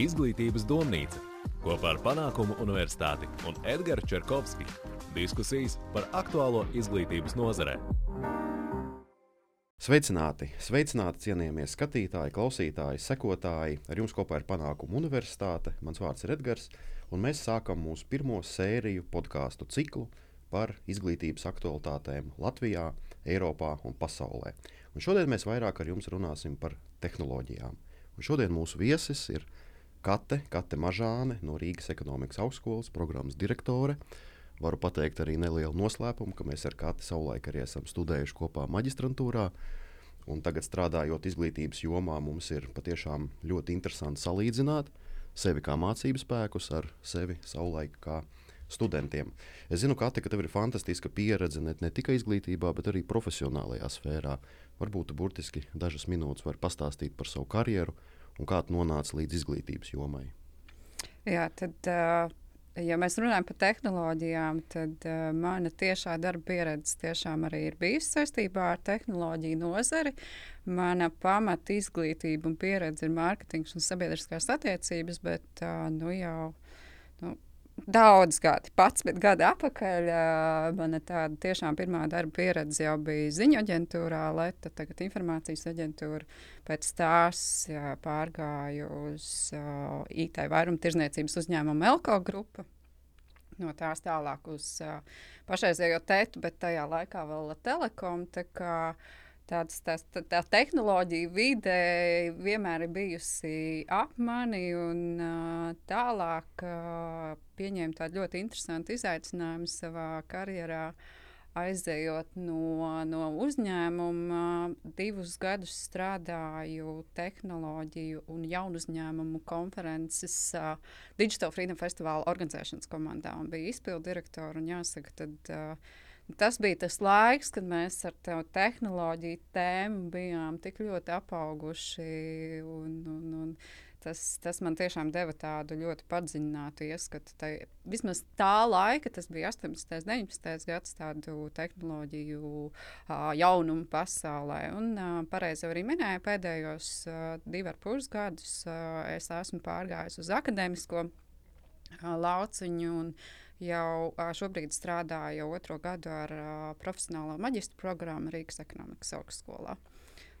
Izglītības domnīca kopā ar Panākumu universitāti un Edgars Čerkovski. Diskusijas par aktuālo izglītības nozarē. Sveicināti! Sveicināti, cienījamie skatītāji, klausītāji, sekotāji! Ar jums kopā ir Panākuma universitāte. Mans vārds ir Edgars, un mēs sākam mūsu pirmo sēriju podkāstu ciklu par izglītības aktualitātēm Latvijā, Eiropā un pasaulē. Un šodien mēs vairāk ar jums runāsim par tehnoloģijām. Un šodien mūsu viesis ir Kate, Kate Mažāne no Rīgas ekonomikas augstskolas programmas direktore. Varu pateikt arī nelielu noslēpumu, ka mēs ar Kati savulaik arī esam studējuši kopā maģistrantūrā. Un tagad strādājot izglītības jomā, mums ir patiešām ļoti interesanti salīdzināt sevi kā mācību spēkus ar sevi savulaik kā studentiem. Es zinu, Kati, ka tev ir fantastiska pieredze ne, ne tikai izglītībā, bet arī profesionālajā sfērā. Varbūt burtiski dažas minūtes var pastāstīt par savu karjeru un kā tu nonāci līdz izglītības jomai. Jā, tad, ja mēs runājam par tehnoloģijām, tad mana tiešā darba pieredze tiešām arī ir bijusi saistībā ar tehnoloģiju nozari. Mana pamata izglītība un pieredze ir mārketings un sabiedriskās attiecības, bet nu jau. Nu, daudz gadi, 11 gadi atpakaļ. Mana tāda tiešām pirmā darba pieredze jau bija ziņu aģentūrā, Leta, tagad informācijas aģentūra. Pēc tās jā, pārgāju uz uh, IT vairumtirdzniecības uzņēmumu Elko grupu. No tās tālāk uz uh, pašreizējo tētu, bet tajā laikā vēl Telekom. Tāds, tās, tā, tā tehnoloģija vide vienmēr ir bijusi ap mani, un tālāk pieņēmu tādu ļoti interesantu izaicinājumu savā karjerā. Aizejot no, no uzņēmuma, divus gadus strādāju tehnoloģiju un jaunu uzņēmumu konferences uh, Digital Freedom Festival organizēšanas komandā. Un bija izpildu direktora jāsaka, tad uh, Tas bija tas laiks, kad mēs ar tādu tehnoloģiju tēmu bijām tik ļoti apauguši. Un, un, un tas, tas man tiešām deva tādu ļoti padziļinātu ieskatu. Tai, vismaz tā laika, tas bija 18. un 19. gads, tādu tehnoloģiju uh, jaunumu pasaulē. Un uh, pareizi arī minēju, pēdējos uh, divus ar pus gadus uh, es esmu pārgājis uz akadēmisko uh, lauciņu. Un, jau šobrīd strādāju otro gadu ar profesionālo maģistra programmu Rīgas ekonomikas augstskolā.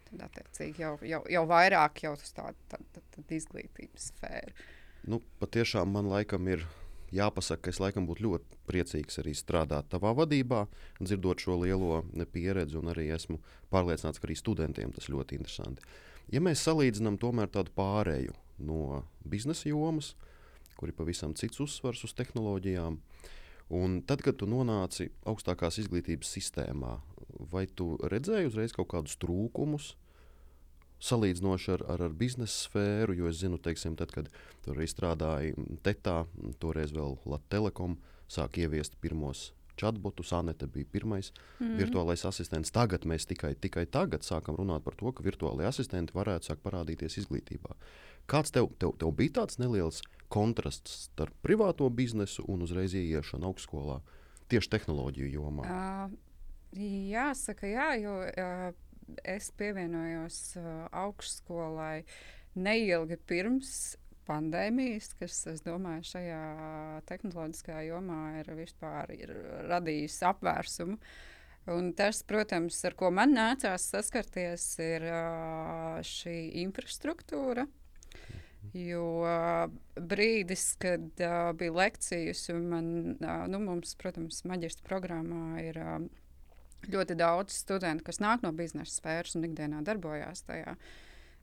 Tad, attiecīgi, jau, jau, jau vairāk jau uz tādu tā, tā, tā izglītības sfēru. Nu, patiešām man laikam ir jāpasaka, ka es laikam būtu ļoti priecīgs arī strādāt tavā vadībā, dzirdot šo lielo pieredzi, un arī esmu pārliecināts, ka arī studentiem tas ļoti interesanti. Ja mēs salīdzinām tomēr tādu pārēju no biznesa jomas, uh, kur ir pavisam cits uzsvars uz tehnoloģijām. Un tad, kad tu nonāci augstākās izglītības sistēmā, vai tu redzēji uzreiz kaut kādus trūkumus, salīdzinoši ar, ar, ar biznesa sfēru? Jo es zinu, teiksim, tad, kad tur arī strādāja TETā, toreiz vēl Latvijas Telekom, sāk ieviest pirmos chatbotu. Sanete bija pirmais mm. virtuālais asistents. Tagad mēs tikai, tikai tagad sākam runāt par to, ka virtuālai asistenti varētu sākt parādīties izglītībā. Kāds tev, tev, tev bija tāds neliels kontrasts starp privāto biznesu un uzreiz ieiešanu augstskolā tieši tehnoloģiju jomā? Uh, jāsaka, jā, jo uh, es pievienojos uh, augstskolai neilgi pirms pandēmijas, kas, es domāju, šajā tehnoloģiskajā jomā ir vispār ir radījis apvērsumu. Un tas, protams, ar ko man nācās saskarties, ir šī infrastruktūra, Jo brīdis, kad uh, bija lekcijas, un man, uh, nu, mums, protams, maģistra programmā ir uh, ļoti daudz studentu, kas nāk no biznesa sfēras un ikdienā darbojās tajā.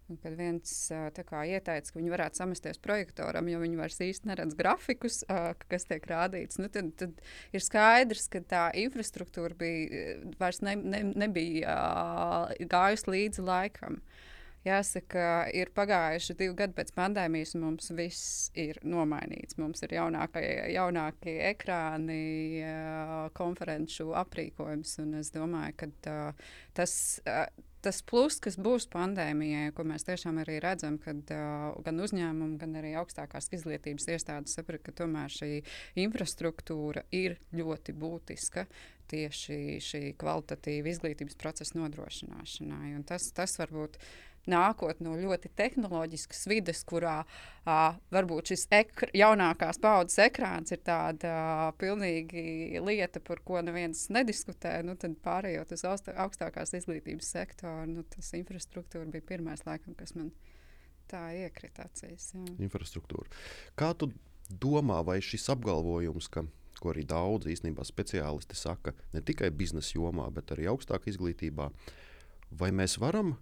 Un kad viens kā, ieteica, ka viņi varētu samesties projektoram, jo viņi vairs īsti neredz grafikus, kas tiek rādīts, nu, tad, tad ir skaidrs, ka tā infrastruktūra bija, vairs ne, ne, nebija gājusi līdzi laikam. Uh, Jāsaka, ir pagājuši divi gadi pēc pandēmijas, un mums viss ir nomainīts. Mums ir jaunākie, jaunākie ekrāni, konferenču aprīkojums, un es domāju, ka tas tas plus, kas būs pandēmijai, ko mēs tiešām arī redzam, kad gan uzņēmumi, gan arī augstākās izglītības iestādes saprot, ka tomēr šī infrastruktūra ir ļoti būtiska tieši šī kvalitatīva izglītības procesa nodrošināšanai. Un tas, tas varbūt nākot no ļoti tehnoloģiskas vides, kurā uh, varbūt šis ekr jaunākās paudzes ekrāns ir tāda uh, pilnīgi lieta, par ko neviens nediskutē, nu, tad pārējot uz augstākās izglītības sektoru, nu, tas infrastruktūra bija pirmais laikam, kas man tā iekrita acīs. Jā. Infrastruktūra. Kā tu domā, vai šis apgalvojums, ka ko arī daudz īstenībā speciālisti saka, ne tikai biznesa jomā, bet arī augstākā izglītībā. Vai mēs varam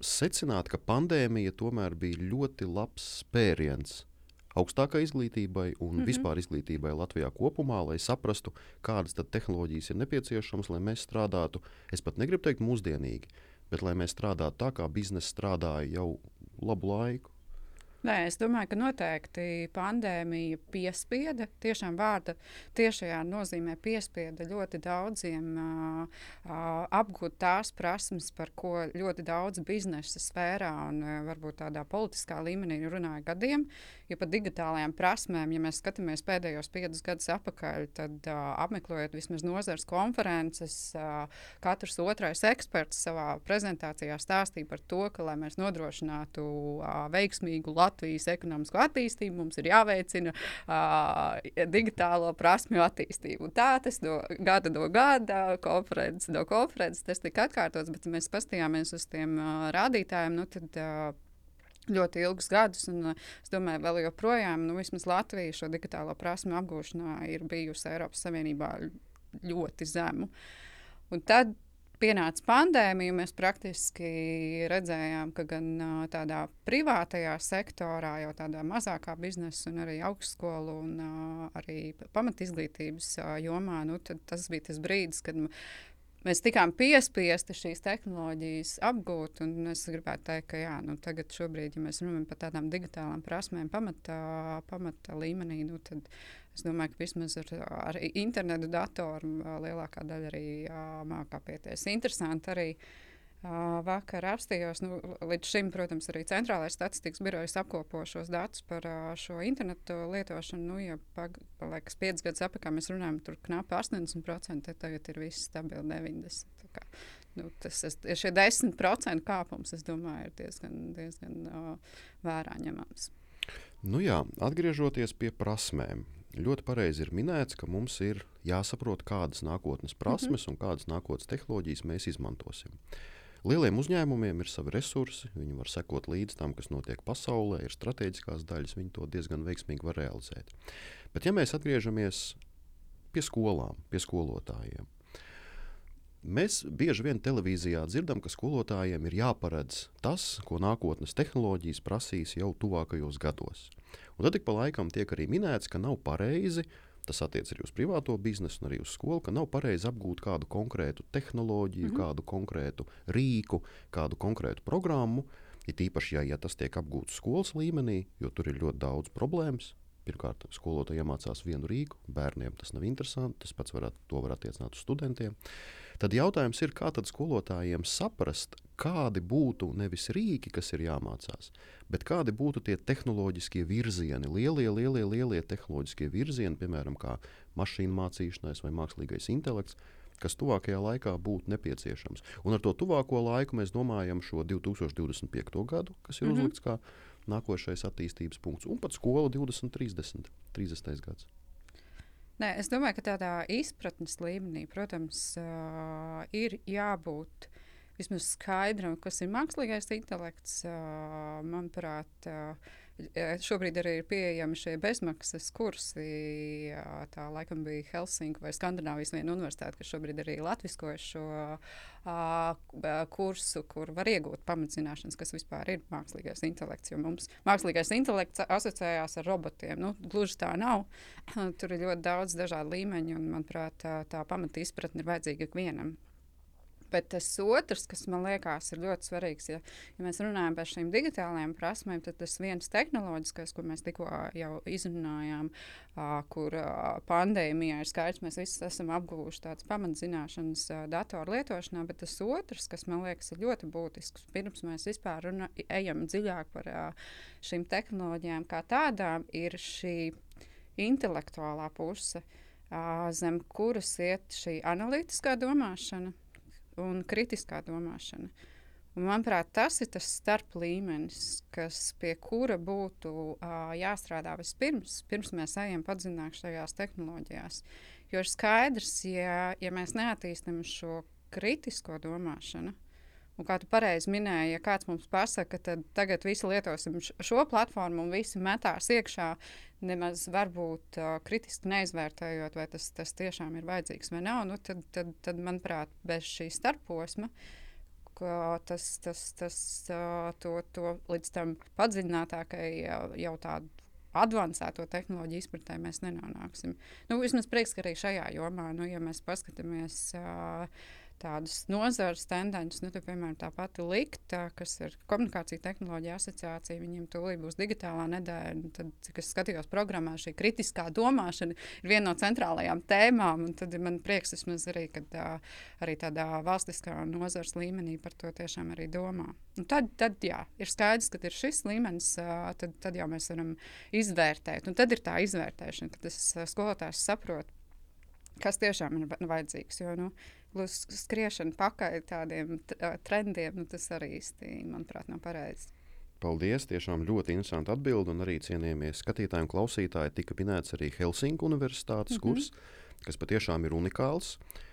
secināt, ka pandēmija tomēr bija ļoti labs spēriens augstākai izglītībai un mm -hmm. vispār izglītībai Latvijā kopumā, lai saprastu, kādas tehnoloģijas ir nepieciešamas, lai mēs strādātu, es pat negribu teikt mūsdienīgi, bet lai mēs strādātu tā, kā biznesa strādāja jau labu laiku. Nē, es domāju, ka noteikti pandēmija piespieda, tiešām vārda tiešajā nozīmē piespieda ļoti daudziem uh, uh, apgūt tās prasmes, par ko ļoti daudz biznesa sfērā un uh, varbūt tādā politiskā līmenī runāja gadiem. Jo par digitālajām prasmēm, ja mēs skatāmies pēdējos piecus gadus atpakaļ, tad uh, apmeklējot vismaz nozares konferences, uh, katrs otrais eksperts savā prezentācijā stāstīja par to, ka, lai mēs nodrošinātu uh, veiksmīgu Latviju, Latvijas ekonomisko attīstību, mums ir jāveicina uh, digitālo prasmju attīstību. Tā tas no gada no gada, konferences no konferences, tas tika atkārtots, bet mēs paskatījāmies uz tiem uh, rādītājiem, nu tad. Uh, ļoti ilgus gadus. Un, es domāju, vēl joprojām, nu, Latvija šo digitālo prasmu apgūšanā ir bijusi Eiropas Savienībā ļoti zemu. Un tad pienāca pandēmija, mēs praktiski redzējām, ka gan tādā privātajā sektorā, jau tādā mazākā biznesa, un arī augstskolu un arī pamatizglītības jomā, nu, tas bija tas brīdis, kad mēs tikām piespiesti šīs tehnoloģijas apgūt. Es gribētu teikt, ka jā, nu, tagad, šobrīd, ja mēs runājam par tādām digitālām prasmēm, pamatā, pamatā līmenī, nu, tad es domāju, ka vismaz ar, ar internetu datoru lielākā daļa arī mākā pieties. Interesanti arī. Vakar apstājos, nu, līdz šim, protams, arī Centrālais statistikas birojas apkopo šos datus par šo internetu lietošanu. Nu, ja paliekas piecus gadus atpakaļ, mēs runājam, tur knapi 80%, tad tagad ir viss stabili 90%. Kā, nu, tas ir šie 10% kāpums, es domāju, ir diezgan, diezgan uh, vērā ņemams. Nu jā, atgriežoties pie prasmēm. Ļoti pareizi ir minēts, ka mums ir jāsaprot, kādas nākotnes prasmes mm -hmm. un kādas nākotnes tehnoloģijas mēs izmantosim. Lieliem uzņēmumiem ir savi resursi, viņi var sekot līdz tam, kas notiek pasaulē, ir strateģiskās daļas, viņi to diezgan veiksmīgi var realizēt. Bet, ja mēs atgriežamies pie skolām, pie skolotājiem, mēs bieži vien televīzijā dzirdam, ka skolotājiem ir jāparedz tas, ko nākotnes tehnoloģijas prasīs jau tuvākajos gados. Un tad ik pa laikam tiek arī minēts, ka nav pareizi tas attiecas arī uz privāto biznesu arī uz skolu, ka nav pareizi apgūt kādu konkrētu tehnoloģiju, mm -hmm. kādu konkrētu rīku, kādu konkrētu programmu. It īpaši, ja, ja tas tiek apgūts skolas līmenī, jo tur ir ļoti daudz problēmas. Pirmkārt, skolotāji iemācās vienu rīku, bērniem tas nav interesanti, tas pats var, var attiecināt uz studentiem. Tad jautājums ir, kā tad skolotājiem saprast, kādi būtu nevis rīki, kas ir jāmācās, bet kādi būtu tie tehnoloģiskie virzieni, lielie, lielie, lielie tehnoloģiskie virzieni, piemēram, kā mašīnu mācīšanās vai mākslīgais intelekts, kas tuvākajā laikā būtu nepieciešams. Un ar to tuvāko laiku mēs domājam šo 2025. gadu, kas ir mm -hmm. uzlikts kā nākošais attīstības punkts, un pat skolu 2030. 30. gads. Nē, es domāju, ka tādā izpratnes līmenī, protams, uh, ir jābūt vismaz skaidram, kas ir mākslīgais intelekts. Manuprāt, šobrīd arī ir pieejami šie bezmaksas kursi. Tā laikam bija Helsinki vai Skandināvijas viena universitāte, kas šobrīd arī latviskoja šo kursu, kur var iegūt pamatzināšanas, kas vispār ir mākslīgais intelekts. Jo mums mākslīgais intelekts asociējās ar robotiem. Nu, gluži tā nav. Tur ir ļoti daudz dažādu līmeņu, un manuprāt, tā, tā pamata izpratne ir vajadzīga ikvienam. Bet tas otrs, kas man liekas, ir ļoti svarīgs, ja, ja mēs runājam par šīm digitālajām prasmēm, tad tas viens tehnoloģiskais, ko mēs tikko jau izrunājām, uh, kur uh, pandēmijā ir skaidrs, mēs visi esam apguvuši tādas pamatzināšanas uh, datoru lietošanā, bet tas otrs, kas man liekas, ir ļoti būtisks, pirms mēs vispār runa, ejam dziļāk par uh, šīm tehnoloģijām kā tādām, ir šī intelektuālā puse, uh, zem kuras iet šī analītiskā domāšana un kritiskā domāšana. Un, manuprāt, tas ir tas starp līmenis, kas pie kura būtu uh, jāstrādā vispirms, pirms mēs ejam padziļināt šajās tehnoloģijās. Jo ir skaidrs, ja, ja mēs neattīstam šo kritisko domāšanu, Un kā tu pareizi minēji, ja kāds mums pasaka, tad tagad visi lietosim šo platformu un visi metās iekšā, nemaz varbūt uh, kritiski neizvērtējot, vai tas, tas tiešām ir vajadzīgs vai nav, nu, tad, tad, tad, manuprāt, bez šī starposma. Tas, tas, tas uh, to, to līdz tam padziļinātākai jau tādu advancēto tehnoloģiju izpratē mēs nenonāksim. Nu, vismaz prieks, ka arī šajā jomā, nu, ja mēs paskatāmies. Uh, tādas nozares tendences, nu, tā, piemēram, tā pati Likta, kas ir komunikācija tehnoloģija asociācija, viņiem tūlīt būs digitālā nedēļa. Tad, cik es skatījos programmā, šī kritiskā domāšana ir viena no centrālajām tēmām. Tad man prieks vismaz arī, ka tā, arī tādā valstiskā nozares līmenī par to tiešām arī domā. Un tad, tad jā, ir skaidrs, ka ir šis līmenis, tad, tad jau mēs varam izvērtēt. Un tad ir tā izvērtēšana, kad tas skolotājs saprot, kas tiešām ir vajadzīgs. Jo, nu, skriešana pakaļ tādiem trendiem, nu, tas arī īsti, manuprāt, nav pareizi. Paldies! Tiešām ļoti interesanti atbildi. Un arī cienījamie skatītāji un klausītāji tika minēts arī Helsinku Universitātes mm -hmm. kurs, kas patiešām ir unikāls. Uh,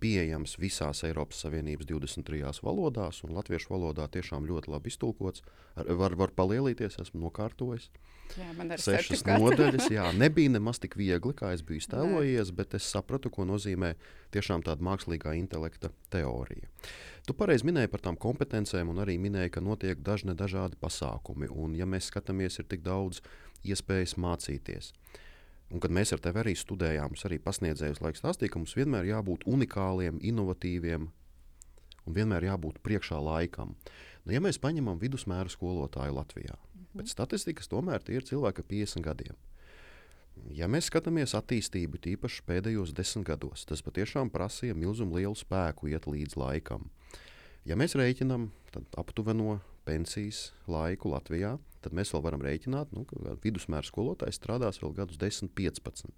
pieejams visās Eiropas Savienības 23 valodās, un latviešu valodā tiešām ļoti labi iztulkots. Ar, var, var palielīties, esmu nokārtojis. Jā, man ir sešas nodaļas. Jā, nebija nemaz tik viegli, kā es biju iztēlojies, bet es sapratu, ko nozīmē tiešām tāda mākslīgā intelekta teorija. Tu pareizi minēji par tām kompetencēm, un arī minēji, ka notiek dažne dažādi pasākumi. Un, ja mēs skatāmies, ir tik daudz iespējas mācīties. Uh, Un, kad mēs ar tevi arī studējām, arī pasniedzējus laiks stāstīja, ka mums vienmēr jābūt unikāliem, inovatīviem un vienmēr jābūt priekšā laikam. Nu, ja mēs paņemam vidusmēra skolotāju Latvijā, mm -hmm. pēc statistikas tomēr tie ir cilvēki ar 50 gadiem. Ja mēs skatāmies attīstību, tīpaši pēdējos desmit gados, tas patiešām prasīja milzumu lielu spēku iet līdz laikam. Ja mēs rēķinām aptuveno pensijas laiku Latvijā, tad mēs vēl varam rēķināt, nu, ka vidusmēra skolotājs strādās vēl gadus 10, 15.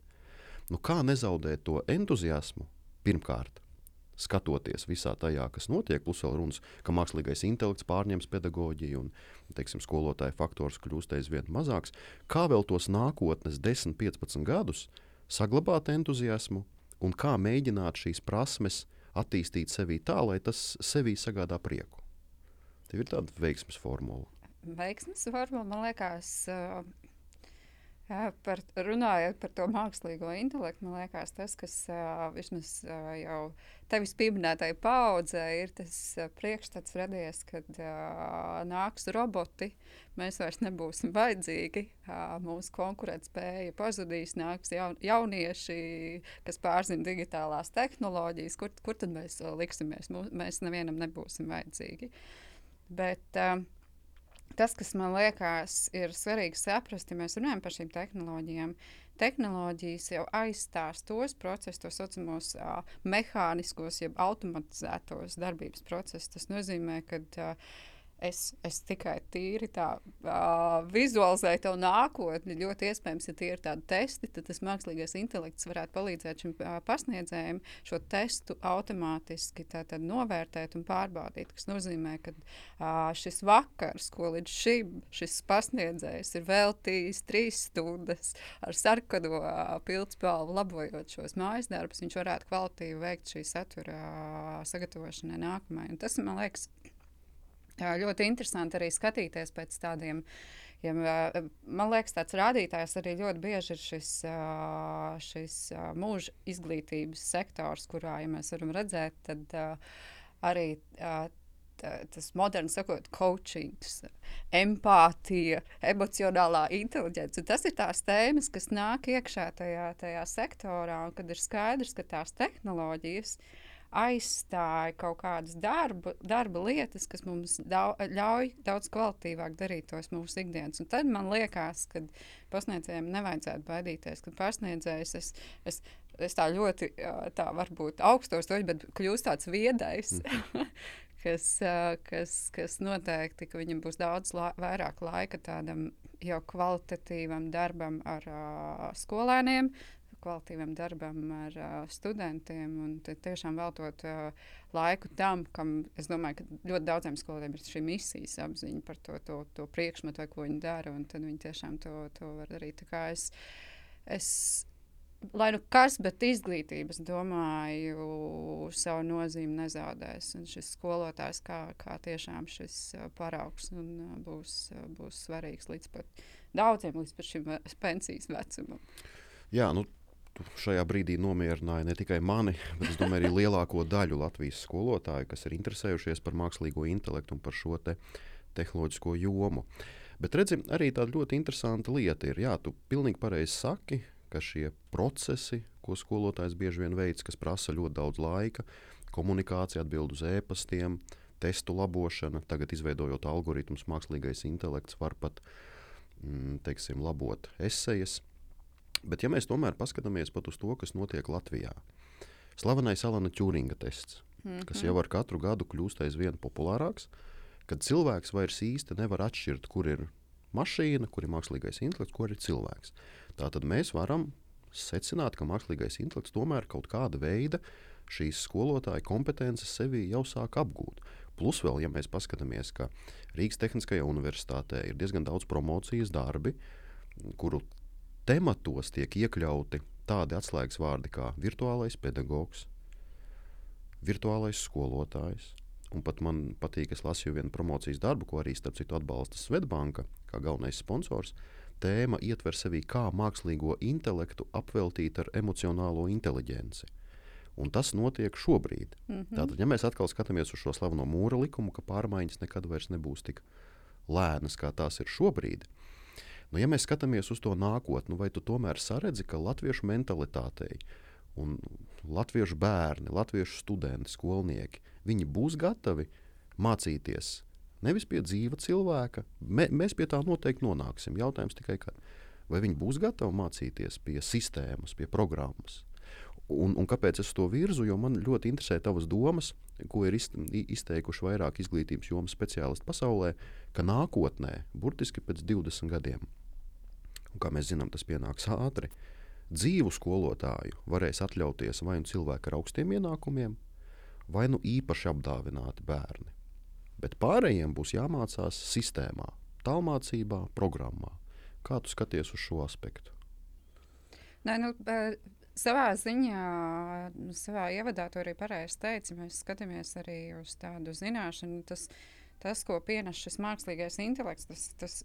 Nu, kā nezaudēt to entuziasmu pirmkārt? Skatoties visā tajā, kas notiek, plus vēl runas, ka mākslīgais intelekts pārņems pedagoģiju un teiksim, skolotāja faktors kļūst aizvien mazāks, kā vēl tos nākotnes 10, 15 gadus saglabāt entuziasmu un kā mēģināt šīs prasmes attīstīt sevī tā, lai tas sevī sagādā prieku. Tev ir tāda veiksmes formula veiksmes formula, man liekas, jā, par, runājot par to mākslīgo intelektu, man liekas, tas, kas vismaz jau tevis pieminētai paudzei ir tas priekšstats radies, kad nāks roboti, mēs vairs nebūsim vajadzīgi, mūsu konkurētspēja pazudīs, nāks jaun, jaunieši, kas pārzina digitālās tehnoloģijas, kur, kur tad mēs liksimies, mēs nevienam nebūsim vajadzīgi. Bet, uh, tas, kas man liekas, ir svarīgi saprast, ja mēs runājam par šīm tehnoloģijām. Tehnoloģijas jau aizstās tos procesus, tos saucamos uh, mehāniskos, jeb automatizētos darbības procesus. Tas nozīmē, ka uh, Es, es tikai tīri tā uh, vizualizēju to nākotni. Ļoti iespējams, ja tie ir tādi testi, tad tas mākslīgais intelekts varētu palīdzēt šim uh, pasniedzējiem šo testu automātiski novērtēt un pārbaudīt. Tas nozīmē, ka uh, šis vakars, ko līdz šim šis pasniedzējs ir veltījis trīs stundas ar sarkano uh, pildspalvu, labojot šos mājas darbus, viņš varētu kvalitīvi veikt šī satura uh, sagatavošanai nākamajai. Un tas man liekas ļoti interesanti arī skatīties pēc tādiem. Ja, man liekas, tāds rādītājs arī ļoti bieži ir šis, šis mūža izglītības sektors, kurā, ja mēs varam redzēt, tad arī tas moderns, sakot, coachings, empātija, emocionālā inteliģence. Tas ir tās tēmas, kas nāk iekšā tajā, tajā sektorā, un kad ir skaidrs, ka tās tehnoloģijas ir aizstāja kaut kādas darba, darba lietas, kas mums daudz, ļauj daudz kvalitīvāk darīt tos mūsu ikdienas. Un tad man liekas, ka pasniedzējiem nevajadzētu baidīties, ka pasniedzējs es, es, es tā ļoti, tā varbūt augstos toļi, bet kļūst tāds viedais. Mm. kas, kas, kas noteikti, ka viņam būs daudz la vairāk laika tādam jau kvalitatīvam darbam ar uh, skolēniem, kvalitīvam darbam ar uh, studentiem un tiešām veltot uh, laiku tam, kam es domāju, ka ļoti daudziem skolotājiem ir šī misijas apziņa par to, to, to priekšmetu, ko viņi dara, un tad viņi tiešām to, to var darīt. Tā kā es, es lai nu kas, bet izglītības, domāju, savu nozīmi nezaudēs. Un šis skolotājs kā, kā tiešām šis paraugs un būs, būs svarīgs līdz pat daudziem, līdz pat šim pensijas vecumam. Jā, nu, šajā brīdī nomierināja ne tikai mani, bet domāju, arī lielāko daļu Latvijas skolotāju, kas ir interesējušies par mākslīgo intelektu un par šo te tehnoloģisko jomu. Bet redzi, arī tāda ļoti interesanta lieta ir, jā, tu pilnīgi pareizi saki, ka šie procesi, ko skolotājs bieži vien veids, kas prasa ļoti daudz laika, komunikācija, atbild uz ēpastiem, testu labošana, tagad izveidojot algoritmus, mākslīgais intelekts var pat mm, teiksim, labot esejas. Bet, ja mēs tomēr paskatāmies pat uz to, kas notiek Latvijā, slavenais Alana Čūringa tests, mm -hmm. kas jau ar katru gadu kļūst aizvien populārāks, kad cilvēks vairs īsti nevar atšķirt, kur ir mašīna, kur ir mākslīgais intelekts, kur ir cilvēks. Tātad mēs varam secināt, ka mākslīgais intelekts tomēr kaut kāda veida šīs skolotāja kompetences sevī jau sāk apgūt. Plus, vēl, ja mēs paskatāmies, ka Rīgas Tehniskajā universitātē ir diezgan daudz promocijas darbi, kuru tematos tiek iekļauti tādi atslēgas vārdi kā virtuālais pedagogs, virtuālais skolotājs. Un pat man patīk, es lasīju vienu promocijas darbu, ko arī starp citu atbalsta Svetbanka kā galvenais sponsors. Tēma ietver sevī, kā mākslīgo intelektu apveltīt ar emocionālo inteligenci. Un tas notiek šobrīd. Mm -hmm. Tātad, ja mēs atkal skatāmies uz šo slaveno mūra likumu, ka pārmaiņas nekad vairs nebūs tik lēnas, kā tās ir šobrīd, nu, ja mēs skatāmies uz to nākotni, vai tu tomēr saredzi, ka latviešu mentalitātei un latviešu bērni, latviešu studenti, skolnieki, viņi būs gatavi mācīties Nevis pie dzīva cilvēka. Mē, mēs pie tā noteikti nonāksim. Jautājums tikai, kad. vai viņi būs gatavi mācīties pie sistēmas, pie programmas. Un, un kāpēc es to virzu? Jo man ļoti interesē tavas domas, ko ir izteikuši vairāk izglītības jomas speciālisti pasaulē, ka nākotnē, burtiski pēc 20 gadiem, un kā mēs zinām, tas pienāks ātri, dzīvu skolotāju varēs atļauties vai nu cilvēki ar augstiem ienākumiem, vai nu īpaši apdāvināti bērni bet pārējiem būs jāmācās sistēmā, tālmācībā, programmā. Kā tu skaties uz šo aspektu? Nē, nu, savā ziņā, savā ievadā to arī pareizi teici. Mēs skatāmies arī uz tādu zināšanu, tas, tas ko pienes šis mākslīgais intelekts. Tas, tas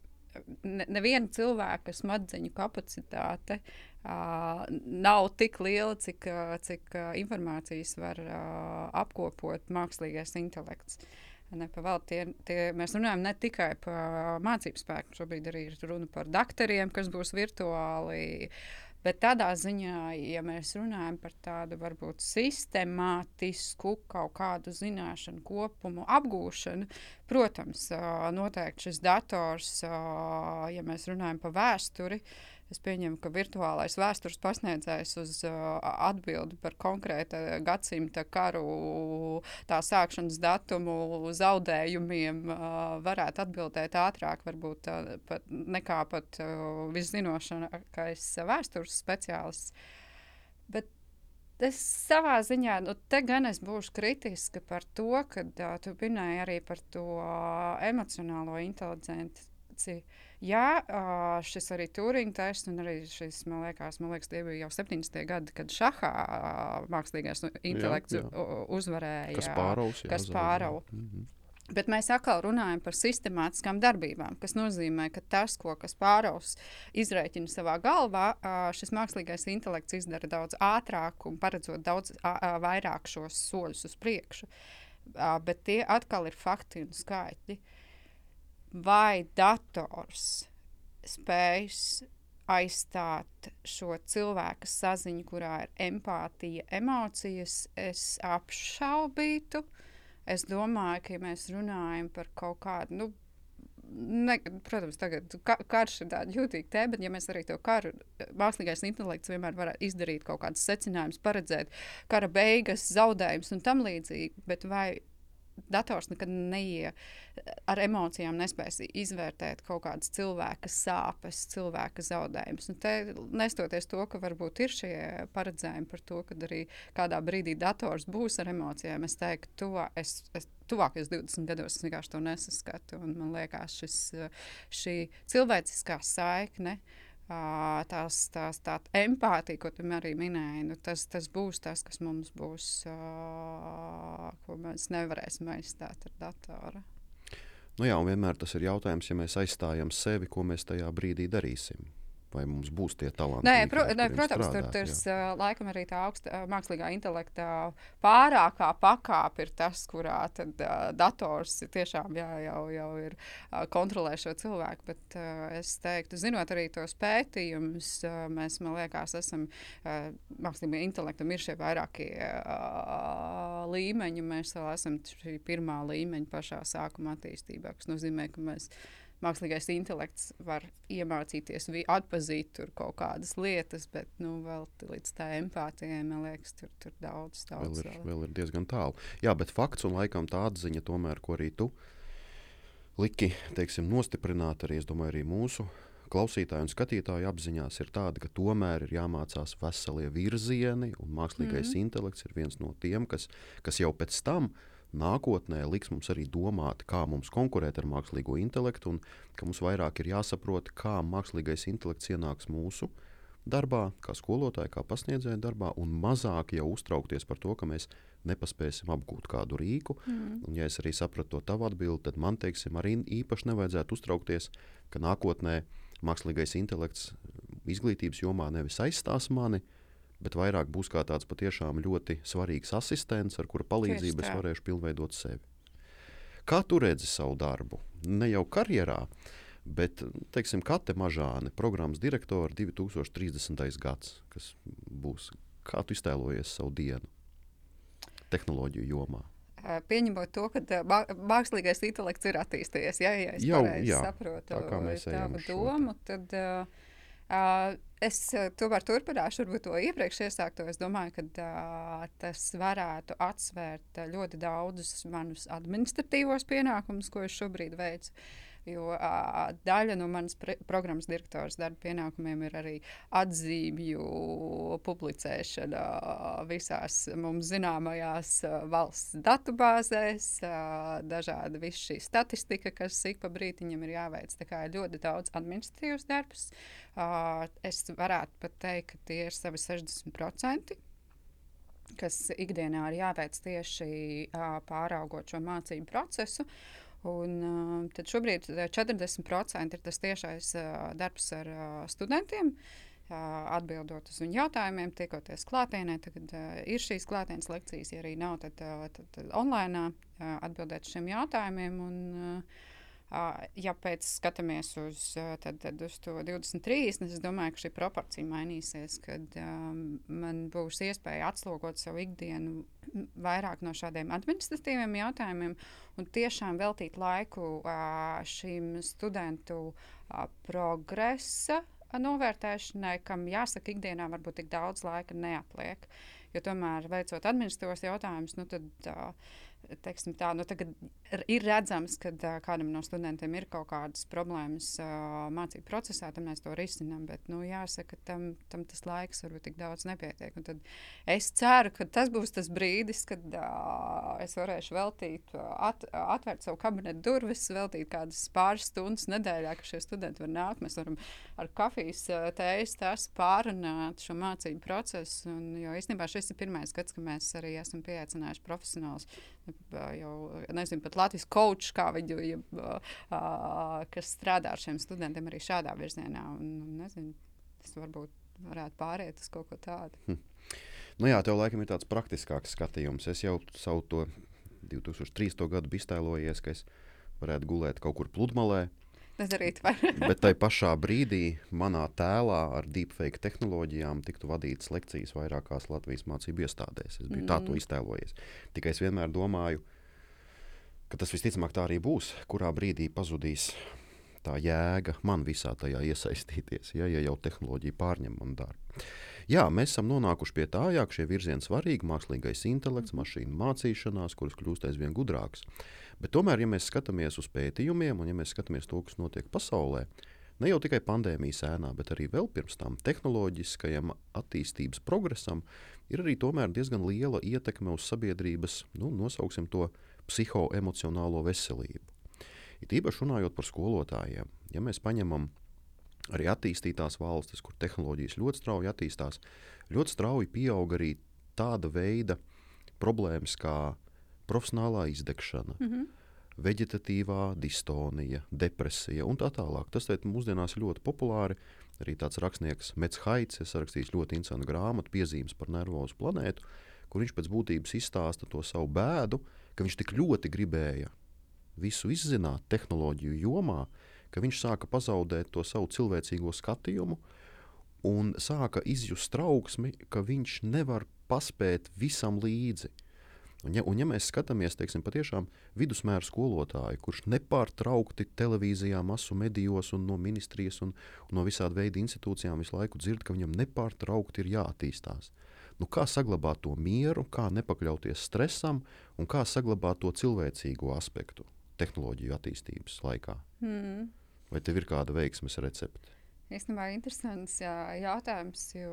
neviena ne cilvēka smadzeņu kapacitāte uh, nav tik liela, cik, uh, cik uh, informācijas var uh, apkopot mākslīgais intelekts. Uh, Nepavēl, tie, tie, mēs runājam ne tikai par mācību spēku, šobrīd arī ir runa par doktoriem, kas būs virtuāli. Bet tādā ziņā, ja mēs runājam par tādu varbūt sistemātisku kaut kādu zināšanu kopumu apgūšanu, protams, noteikti šis dators, ja mēs runājam par vēsturi, Es pieņemu, ka virtuālais vēstures pasniedzējs uz uh, atbildi par konkrēta gadsimta karu, tā sākšanas datumu, zaudējumiem uh, varētu atbildēt ātrāk, varbūt uh, pat, nekā pat uh, viszinošākais vēstures speciālists. Bet Es savā ziņā, nu, te gan es būšu kritiska par to, ka uh, tu minēji arī par to uh, emocionālo inteligenci. Uh, Jā, šis arī Turinga tests, un arī šis, man liekas, man liekas, tie bija jau 70. gadi, kad šahā mākslīgais intelekts jā, jā. uzvarēja. Kas pāraus? Kas pārau. Mm -hmm. Bet mēs atkal runājam par sistemātiskām darbībām, kas nozīmē, ka tas, ko Kasparovs izreikina savā galvā, šis mākslīgais intelekts izdara daudz ātrāk un paredzot daudz vairāk šos soļus uz priekšu. Bet tie atkal ir fakti un skaitļi. Vai dators spējas aizstāt šo cilvēku saziņu, kurā ir empātija, emocijas, es apšaubītu. Es domāju, ka ja mēs runājam par kaut kādu, nu, ne, protams, tagad ka, karš ir tāds jūtīgs tēma, bet ja mēs arī to karu, mākslīgais intelekts vienmēr var izdarīt kaut kādus secinājumus, paredzēt kara beigas, zaudējumus un tam līdzīgi, bet vai dators nekad neie, ar emocijām nespēs izvērtēt kaut kādas cilvēka sāpes, cilvēka zaudējumus. Te, nestoties to, ka varbūt ir šie paredzējumi par to, ka arī kādā brīdī dators būs ar emocijām, es teiktu, tuvā, es, es tuvākajos 20 gados es vienkārši to nesaskatu. Man liekas, šis, šī cilvēciskā saikne. Tās, tās, tā empātija, ko tu arī minēji, nu, tas, tas būs tas, kas mums būs, ko mēs nevarēsim aizstāt ar datoru. Nu jā, vienmēr tas ir jautājums, ja mēs aizstājam sevi, ko mēs tajā brīdī darīsim vai mums būs tie talanti. Nē, pro, nē protams, strādāt, tur tas uh, laikam arī tā augsta uh, mākslīgā intelekta pārākā pakāpe ir tas, kurā tad, uh, dators tiešām jā, jau, jau ir uh, kontrolē šo cilvēku. Bet uh, es teiktu, zinot arī tos pētījumus, uh, mēs, man liekas, esam uh, mākslīgā intelektam ir šie vairākie uh, līmeņi. Mēs vēl esam šī pirmā līmeņa pašā sākuma attīstībā, kas nozīmē, ka mēs mākslīgais intelekts var iemācīties, atpazīt kaut kādas lietas, bet nu, vēl līdz tā empātijai, man liekas, tur, tur daudz, daudz vēl ir, vēl ir diezgan tālu. Jā, bet fakts un laikam tā atziņa, tomēr, ko arī tu liki teiksim, nostiprināt, arī, domāju, arī mūsu klausītāju un skatītāju apziņās ir tāda, ka tomēr ir jāmācās veselie virzieni, un mākslīgais mm -hmm. intelekts ir viens no tiem, kas, kas jau pēc tam ir nākotnē liks mums arī domāt, kā mums konkurēt ar mākslīgo intelektu, un ka mums vairāk ir jāsaprot, kā mākslīgais intelekts ienāks mūsu darbā, kā skolotāja, kā pasniedzēja darbā, un mazāk jau uztraukties par to, ka mēs nepaspēsim apgūt kādu rīku. Mm. Un, ja es arī sapratu to tavu atbildi, tad man teiksim, arī īpaši nevajadzētu uztraukties, ka nākotnē mākslīgais intelekts izglītības jomā nevis aizstās mani, bet vairāk būs kā tāds patiešām ļoti svarīgs asistents, ar kura palīdzību es varēšu pilnveidot sevi. Kā tu redzi savu darbu? Ne jau karjerā, bet teiksim, Kate Mažāne, programmas direktore 2030. gads, kas būs. Kā tu iztēlojies savu dienu tehnoloģiju jomā? Pieņemot to, ka mākslīgais intelekts ir attīstījies, ja, ja es jau, jā, saprotu tavu domu, tad uh, Uh, es uh, tomēr turpināšu to iepriekš iesākto. Es domāju, ka uh, tas varētu atsvērt uh, ļoti daudzus manus administratīvos pienākumus, ko es šobrīd veicu. Uh, Jo uh, daļa no manas programmas direktoras darba pienākumiem ir arī atzīmju publicēšana visās mums zināmajās uh, valsts datubāzēs, uh, dažāda šī statistika, kas ik pa brītiņam ir jāveic. Tā kā ir ļoti daudz administratīvas darbs. Uh, es varētu pat teikt, ka tie ir savi 60% kas ikdienā ir jāveic tieši uh, pāraugot šo mācību procesu. Un, uh, tad šobrīd 40% ir tas tiešais uh, darbs ar uh, studentiem. Uh, atbildot uz viņu jautājumiem, tiekoties klātienē, tad uh, ir šīs klātienes lekcijas, ja arī nav, tad, uh, tad, tad online uh, atbildēt uz šiem jautājumiem. Un, uh, Ja pēc skatāmies uz, tad, tad uz to 23, es domāju, ka šī proporcija mainīsies, kad um, man būs iespēja atslogot savu ikdienu vairāk no šādiem administratīviem jautājumiem un tiešām veltīt laiku uh, šīm studentu uh, progresa novērtēšanai, kam jāsaka, ikdienā varbūt tik daudz laika neatliek. Jo tomēr, veicot administratīvos jautājumus, nu tad. Uh, teiksim, tā, nu, ir redzams, ka kādam no studentiem ir kaut kādas problēmas mācību procesā, tad mēs to risinām. Bet nu, jāsaka, tam, tam tas laiks varbūt tik daudz nepietiek. Un tad es ceru, ka tas būs tas brīdis, kad uh, es varēšu veltīt, at, atvērt savu kabinetu durvis, veltīt kādas pāris stundas nedēļā, ka šie studenti var nākt. Mēs varam ar kafijas tējas tās pārunāt šo mācību procesu. Un, jo īstenībā šis ir pirmais gads, kad mēs arī esam pieaicinājuši profesionālus jau nezinu, pat Latvijas kočs, kā viņu, ja, kas strādā ar šiem studentiem arī šādā virzienā. Un, nezinu, tas varbūt varētu pāriet uz kaut ko tādu. Hm. Nu jā, tev laikam ir tāds praktiskāks skatījums. Es jau savu to 2003. gadu biju iztēlojies, ka es varētu gulēt kaut kur pludmalē, nedarīt. Bet tajā pašā brīdī manā tēlā ar deepfake tehnoloģijām tiktu vadītas lekcijas vairākās Latvijas mācību iestādēs. Es biju mm. tā to mm. iztēlojies. Tikai es vienmēr domāju, ka tas visticamāk tā arī būs, kurā brīdī pazudīs tā jēga man visā tajā iesaistīties, ja, ja jau tehnoloģija pārņem man darbu. Jā, mēs esam nonākuši pie tā, ka šie virzieni svarīgi, mākslīgais intelekts, mašīnu mācīšanās, kuras kļūst aizvien gudrākas. Bet tomēr, ja mēs skatāmies uz pētījumiem un ja mēs skatāmies to, kas notiek pasaulē, ne jau tikai pandēmijas ēnā, bet arī vēl pirms tam tehnoloģiskajam attīstības progresam, ir arī diezgan liela ietekme uz sabiedrības, nu, nosauksim to psihoemocionālo veselību. It īpaši runājot par skolotājiem, ja mēs paņemam arī attīstītās valstis, kur tehnoloģijas ļoti strauji attīstās, ļoti strauji pieaug arī tāda veida problēmas kā profesionālā izdegšana, mm -hmm. vegetatīvā distonija, depresija un tā tālāk. Tas teikt, mūsdienās ļoti populāri. Arī tāds rakstnieks Mets Haits ir rakstījis ļoti interesantu grāmatu, piezīmes par nervozu planētu, kur viņš pēc būtības izstāsta to savu bēdu, ka viņš tik ļoti gribēja visu izzināt tehnoloģiju jomā, ka viņš sāka pazaudēt to savu cilvēcīgo skatījumu un sāka izjust trauksmi, ka viņš nevar paspēt visam līdzi. Un ja, un ja mēs skatāmies, teiksim, patiešām vidusmēra skolotāju, kurš nepārtraukti televīzijā, masu medijos un no ministrijas un, un no visāda veida institūcijām visu laiku dzird, ka viņam nepārtraukti ir jāattīstās. Nu, kā saglabāt to mieru, kā nepakļauties stresam un kā saglabāt to cilvēcīgo aspektu tehnoloģiju attīstības laikā? Mm. Vai tev ir kāda veiksmes recepte? Īstenībā interesants jā, jautājums, jo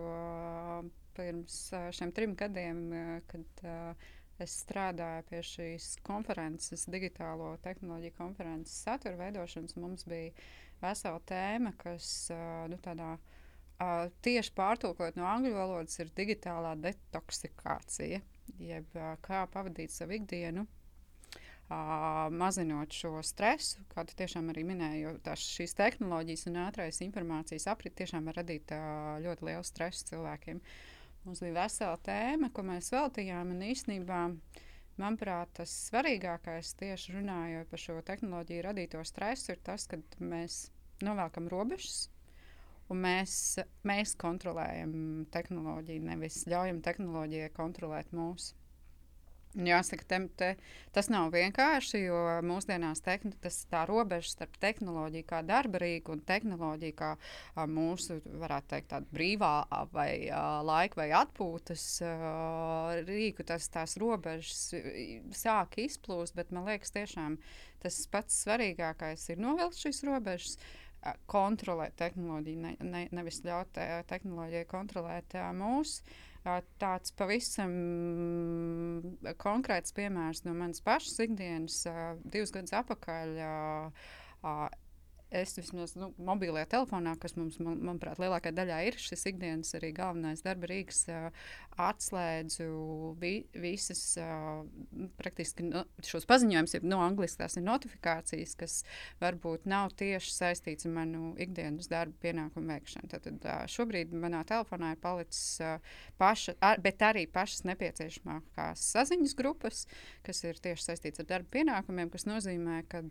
pirms šiem trim gadiem, kad uh, es strādāju pie šīs konferences, digitālo tehnoloģiju konferences satura veidošanas, mums bija vesela tēma, kas uh, nu, tādā, uh, tieši pārtulkot no angļu valodas ir digitālā detoksikācija, jeb uh, kā pavadīt savu ikdienu Uh, mazinot šo stresu, kā tu tiešām arī minēji, jo tās, šīs tehnoloģijas un ātrās informācijas aprit tiešām var radīt uh, ļoti lielu stresu cilvēkiem. Mums bija vesela tēma, ko mēs veltījām, un īstenībā, manuprāt, tas svarīgākais tieši runājot par šo tehnoloģiju radīto stresu, ir tas, ka mēs novelkam robežas. Un mēs, mēs kontrolējam tehnoloģiju, nevis ļaujam tehnoloģijai kontrolēt mūsu. Jāsaka, te, te, tas nav vienkārši, jo mūsdienās tehn, tas, tā robeža starp tehnoloģiju kā darba rīku un tehnoloģiju kā a, mūsu, varētu teikt, brīvā vai a, laika vai atpūtas a, rīku, tas, tās robežas sāk izplūst, bet man liekas, tiešām tas pats svarīgākais ir novilkt šīs robežas kontrolēt tehnoloģiju, ne, ne, nevis ļaut tehnoloģijai kontrolēt mūsu. Tāds pavisam konkrēts piemērs no manas pašas ikdienas, divus gadus atpakaļ es vismaz nu, mobilajā telefonā, kas mums, man, manuprāt, lielākajā daļā ir šis ikdienas arī galvenais darba rīks, atslēdzu vi, visas praktiski no, šos paziņojumus, no angliski tās ir notifikācijas, kas varbūt nav tieši saistīts ar manu ikdienas darba pienākumu veikšanu. Tad, tad šobrīd manā telefonā ir palicis paša, ar, bet arī pašas nepieciešamākās saziņas grupas, kas ir tieši saistīts ar darba pienākumiem, kas nozīmē, ka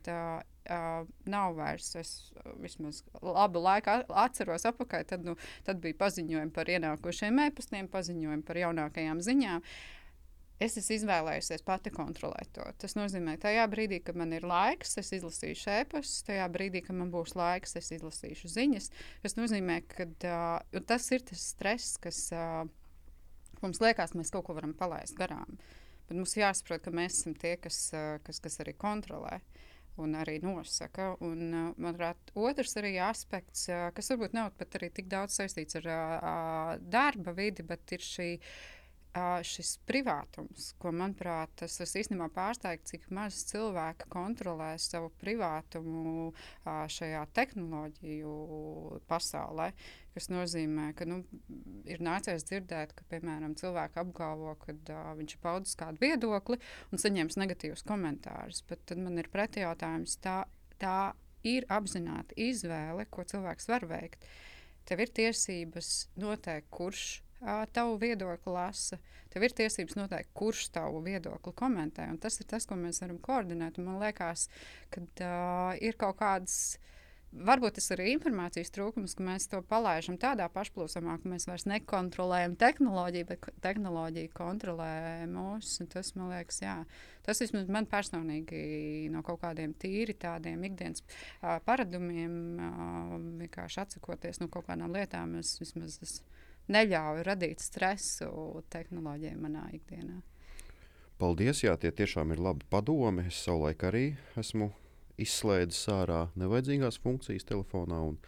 uh, nav vairs. Es vismaz labu laiku atceros, apakaļ, tad, nu, tad bija paziņojumi par ienākušiem e-pastiem, paziņojumi par jaunākajām ziņām. Es esmu izvēlējusies pati kontrolēt to. Tas nozīmē, ka tajā brīdī, kad man ir laiks, es izlasīšu e-pastus, tajā brīdī, kad man būs laiks, es izlasīšu ziņas. Tas nozīmē, ka uh, tas ir tas stress, kas uh, mums liekas, mēs kaut ko varam palaist garām. Bet mums jāsaprot, ka mēs esam tie, kas, uh, kas, kas arī kontrolē. Uh, un arī nosaka. Un, uh, manuprāt, otrs arī aspekts, uh, kas varbūt nav pat arī tik daudz saistīts ar uh, darba vidi, bet ir šī šis privātums, ko, manuprāt, tas īstenībā pārsteidz, cik maz cilvēki kontrolē savu privātumu šajā tehnoloģiju pasaulē. Tas nozīmē, ka nu, ir nācies dzirdēt, ka, piemēram, cilvēki apgalvo, ka uh, viņš ir paudis kādu viedokli un saņems negatīvus komentārus. Bet tad man ir pretjautājums, tā, tā ir apzināta izvēle, ko cilvēks var veikt. Tev ir tiesības noteikt, kurš tavu viedokli lasa. Tev ir tiesības noteikt, kurš tavu viedokli komentē. Tas ir tas, ko mēs varam koordinēt. Man liekas, ka uh, ir kaut kādas. Varbūt tas ir informācijas trūkums, ka mēs to palaidām tādā pašplūsmā, ka mēs vairs nekontrolējam tehnoloģiju, bet tehnoloģija kontrolē mūs. Tas man liekas, jā, tas vismaz man personīgi no kaut kādiem tīri tādiem ikdienas uh, paradumiem, uh, vienkārši atsakoties no kaut kādām lietām, es vismaz esmu neļauj radīt stresu tehnoloģijai manā ikdienā. Paldies, jā, tie tiešām ir labi padomi. Es savulaik arī esmu izslēdzis ārā nevajadzīgās funkcijas telefonā, un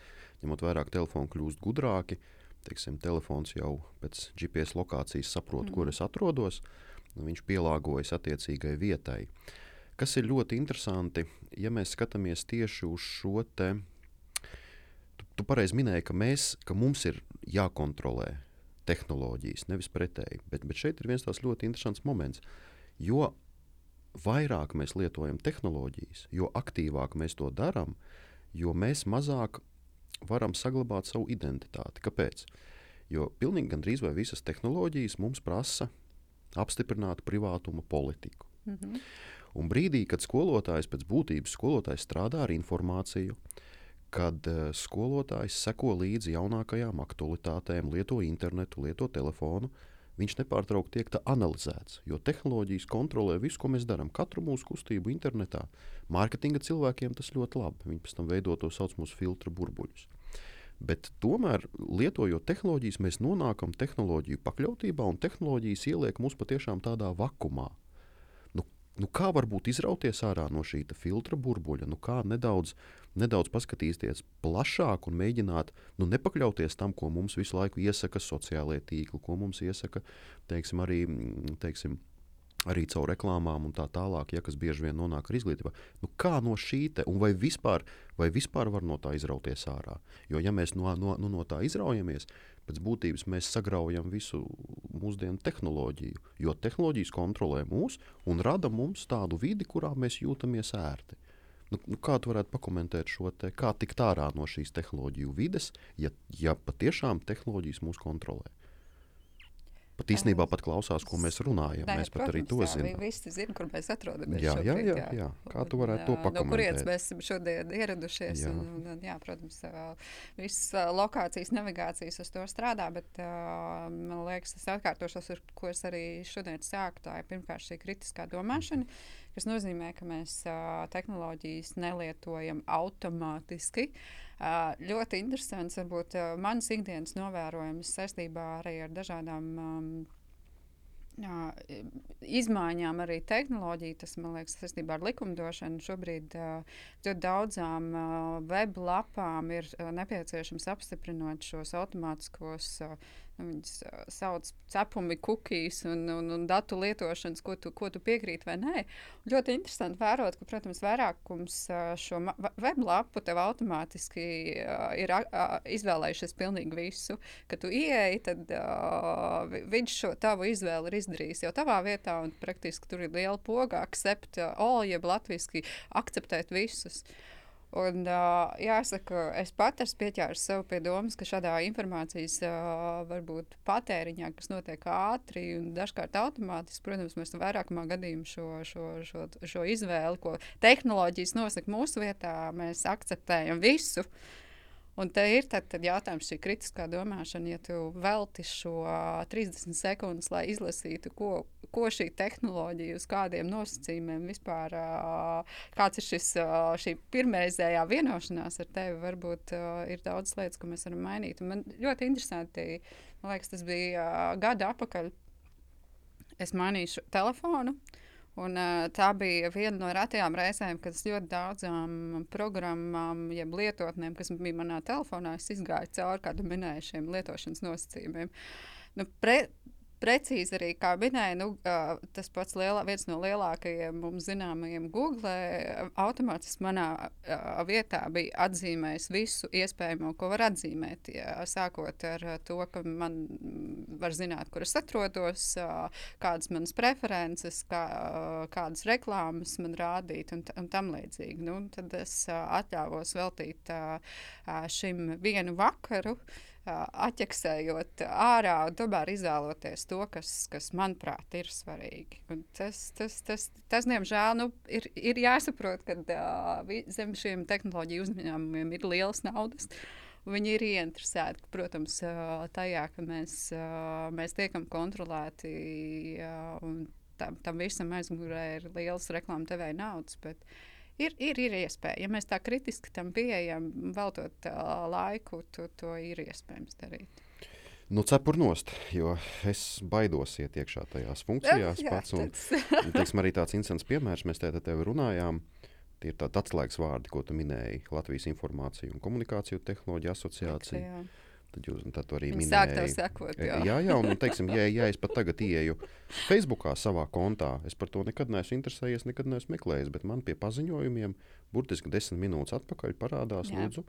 ņemot vērā, ka telefoni kļūst gudrāki, teiksim, telefons jau pēc GPS lokācijas saprot, mm. kur es atrodos, un viņš pielāgojas attiecīgai vietai. Kas ir ļoti interesanti, ja mēs skatāmies tieši uz šo te, tu, pareizi minēji, ka, mēs, ka mums ir jākontrolē tehnoloģijas, nevis pretēji. Bet, bet šeit ir viens tāds ļoti interesants moments. Jo vairāk mēs lietojam tehnoloģijas, jo aktīvāk mēs to darām, jo mēs mazāk varam saglabāt savu identitāti. Kāpēc? Jo pilnīgi gandrīz visas tehnoloģijas mums prasa apstiprināt privātuma politiku. Mm -hmm. Un brīdī, kad skolotājs pēc būtības skolotājs strādā ar informāciju, kad uh, skolotājs seko līdzi jaunākajām aktualitātēm, lieto internetu, lieto telefonu, uh, viņš nepārtraukti tiek analizēts. Jo tehnoloģijas kontrolē visu, ko mēs darām, katru mūsu kustību internetā. Mārketinga cilvēkiem tas ļoti labi. Viņi pēc tam veido to saucamus filtru burbuļus. Bet tomēr, lietojot tehnoloģijas, mēs nonākam tehnoloģiju pakļautībā, un tehnoloģijas ieliek mūs patiešām tādā vakumā. Nu, nu kā varbūt izrauties ārā no šī filtra burbuļa, nu kā nedaudz nedaudz paskatīties plašāk un mēģināt nu, nepakļauties tam, ko mums visu laiku iesaka sociālajie tīkli, ko mums iesaka teiksim, arī. Mm, teiksim, Arī caur reklāmām un tā tālāk, ja kas bieži vien nonāk ar izglītību. Nu, kā no šī te, un vai vispār, vai vispār var no tā izrauties ārā? Jo, ja mēs no, no, nu, no tā izraujamies, pēc būtības mēs sagraujam visu mūsdienu tehnoloģiju. Jo tehnoloģijas kontrolē mūs un rada mums tādu vidi, kurā mēs jūtamies ērti. Nu, nu, kā tu varētu pakomentēt šo te, kā tikt ārā no šīs tehnoloģiju vides, ja, ja patiešām tehnoloģijas mūs kontrolē? Pat īstenībā pat klausās, ko mēs runājam. Nē, mēs pat protams, arī to zinām. Visi zina, kur mēs atrodamies. Jā, jā, jā, jā. jā. Kā tu varētu to pakomentēt? No kurienes mēs esam šodien ieradušies? Jā. Un, un, jā, protams, visas lokācijas, navigācijas uz to strādā, bet man liekas, tas atkārtošos, ar ko es arī šodien sāku. Tā ir pirmkārt šī kritiskā domāšana, kas nozīmē, ka mēs tehnoloģijas nelietojam automātiski. Uh, ļoti interesants, varbūt manas ikdienas novērojums saistībā arī ar dažādām um, Jā, izmaiņām arī tehnoloģija, tas man liekas, saistībā ar likumdošanu. Šobrīd ļoti uh, daudzām uh, web lapām ir uh, nepieciešams apstiprinot šos automātiskos uh, viņas sauc cepumi, cookies un, un, un datu lietošanas, ko tu, ko tu piekrīti vai nē. Ļoti interesanti vērot, ka, protams, vairākums šo weblapu tev automātiski ir izvēlējušies pilnīgi visu. Kad tu ieeji, tad uh, viņš šo tavu izvēli ir izdarījis jau tavā vietā, un praktiski tur ir liela poga, accept uh, all, jeb latviski akceptēt visus. Uh, Un, uh, jāsaka, es pat esmu pieķēries sev pie domas, ka šādā informācijas uh, varbūt patēriņā, kas notiek ātri un dažkārt automātiski, protams, mēs vairākumā gadījumā šo, šo, šo, šo izvēli, ko tehnoloģijas nosaka mūsu vietā, mēs akceptējam visu. Uh, Un te ir tad, tad jautājums, šī kritiskā domāšana, ja tu velti šo uh, 30 sekundes, lai izlasītu, ko, ko šī tehnoloģija, uz kādiem nosacījumiem vispār, kāds ir šis, šī pirmreizējā vienošanās ar tevi, varbūt ir daudz lietas, ko mēs varam mainīt. Un man ļoti interesanti, man liekas, tas bija gada apakaļ. Es mainīju telefonu. Uh, Un, uh, tā bija viena no retajām reizēm, kad es ļoti daudzām programmām, jeb lietotnēm, kas bija manā telefonā, izgāju cauri, kā jūs minējāt, šiem lietošanas nosacījumiem. Nu, pre, precīzi arī, kā minēja, nu, tas pats lielā, viens no lielākajiem mums zināmajiem Google automātiski manā vietā bija atzīmējis visu iespējamo, ko var atzīmēt. Ja, sākot ar to, ka man var zināt, kur es atrodos, kādas manas preferences, kā, kādas reklāmas man rādīt un, un tam līdzīgi. Nu, tad es atļāvos veltīt šim vienu vakaru. Uh, atķeksējot ārā un tomēr izvēloties to, kas, kas manuprāt, ir svarīgi. Un tas, tas, tas, tas, diemžēl, nu, ir, ir jāsaprot, ka uh, zem šiem tehnoloģiju uzņēmumiem ir lielas naudas. Viņi ir ieinteresēti, protams, tajā, ka mēs, mēs tiekam kontrolēti un tam, tam visam aizmugurē ir liels reklāmas devēja naudas. Bet, uh, ir, ir, ir iespēja. Ja mēs tā kritiski tam pieejam, veltot uh, laiku, to, to ir iespējams darīt. Nu, cepurnost, jo es baidos iet iekšā tajās funkcijās Jā, pats. Un, teiksim, arī tāds incidents piemērs, mēs te tev runājām. Tie ir tādi atslēgas vārdi, ko tu minēji. Latvijas Informāciju un Komunikāciju tehnoloģiju asociācija. Jā. Tad jūs tad arī Viņi minējāt. tev sekot, jā. jā, jā un, un teiksim, ja, ja es pat tagad ieeju Facebookā savā kontā, es par to nekad neesmu interesējies, nekad neesmu meklējis, bet man pie paziņojumiem burtiski desmit minūtes atpakaļ parādās, Jā. lūdzu,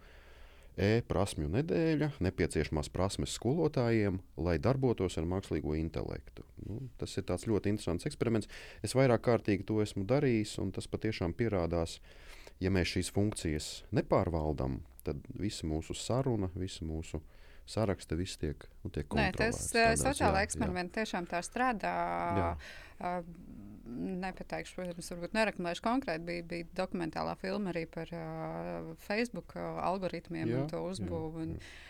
e-prasmju nedēļa, nepieciešamās prasmes skolotājiem, lai darbotos ar mākslīgo intelektu. Nu, tas ir ļoti interesants eksperiments. Es vairāk kārtīgi to esmu darījis, un tas patiešām pierādās, ja mēs šīs funkcijas nepārvaldām, tad visa mūsu saruna, visa mūsu saraksta, viss tiek, nu, tiek Nē, tas kontrolēts tādās, sociālā jā, jā. eksperimenta tiešām tā strādā. Jā. Uh, nepateikšu, protams, varbūt nereklamēšu konkrēti. Bija, bija dokumentālā filma arī par uh, Facebook uh, algoritmiem Jā, un to jā, uzbūvi. Un, jā. Un,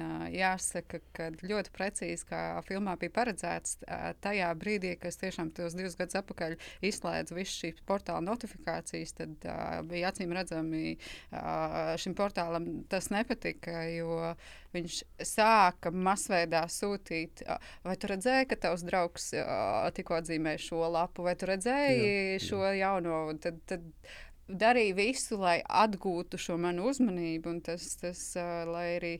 uh, jāsaka, ka ļoti precīzi, kā filmā bija paredzēts, uh, tajā brīdī, kad es tiešām tos divus gadus atpakaļ izslēdzu visas šīs portāla notifikācijas, tad uh, bija acīm redzami, uh, šim portālam tas nepatika, jo viņš sāka masveidā sūtīt, uh, vai tu redzēji, ka tavs draugs uh, tikko atzīmēja šo lapu, vai tu redzēji Jā, jā. šo jauno. Tad, tad darīja visu, lai atgūtu šo manu uzmanību, un tas, tas uh, lai arī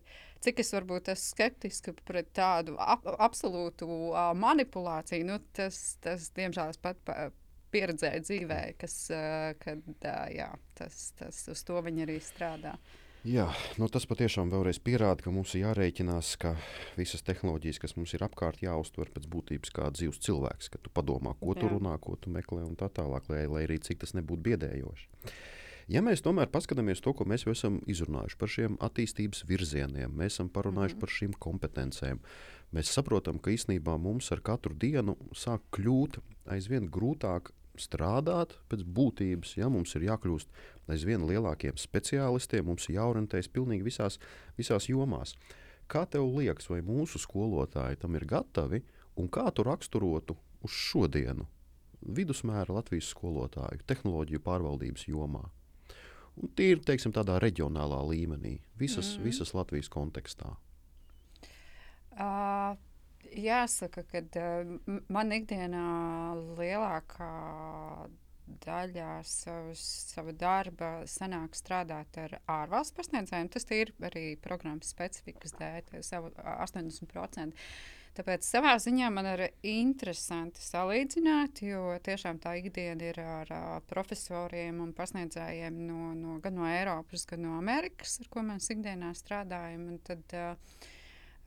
cik es varbūt esmu skeptiska pret tādu ap, absolūtu uh, manipulāciju, nu, tas, tas, diemžēl, es pat pa, pieredzēju dzīvē, kas, uh, kad, uh, jā, tas, tas uz to viņi arī strādā. Jā, nu tas patiešām vēlreiz pierāda, ka mums ir jārēķinās, ka visas tehnoloģijas, kas mums ir apkārt, jāuztver pēc būtības kā dzīves cilvēks, ka tu padomā, ko tu Jā. runā, ko tu meklē un tā tālāk, lai, lai arī cik tas nebūtu biedējoši. Ja mēs tomēr paskatāmies to, ko mēs jau esam izrunājuši par šiem attīstības virzieniem, mēs esam parunājuši mm. par šīm kompetencēm, mēs saprotam, ka īsnībā mums ar katru dienu sāk kļūt aizvien grūtāk strādāt pēc būtības. Ja mums ir jākļūst aizvien lielākiem speciālistiem, mums ir jāorientējas pilnīgi visās, visās jomās. Kā tev liekas, vai mūsu skolotāji tam ir gatavi un kā tu raksturotu uz šodienu vidusmēra Latvijas skolotāju tehnoloģiju pārvaldības jomā? Un tīri teiksim, tādā reģionālā līmenī, visas, mm. visas Latvijas kontekstā. Uh, jāsaka, ka uh, man ikdienā lielākā daļā savas, sava darba sanāk strādāt ar ārvalstu pasniedzējiem. Tas ir arī programmas specifikas dēļ, tā savu 80%. Tāpēc savā ziņā man ir interesanti salīdzināt, jo tiešām tā ikdiena ir ar uh, profesoriem un pasniedzējiem no, no, gan no Eiropas, gan no Amerikas, ar ko mēs ikdienā strādājam. Un tad, uh,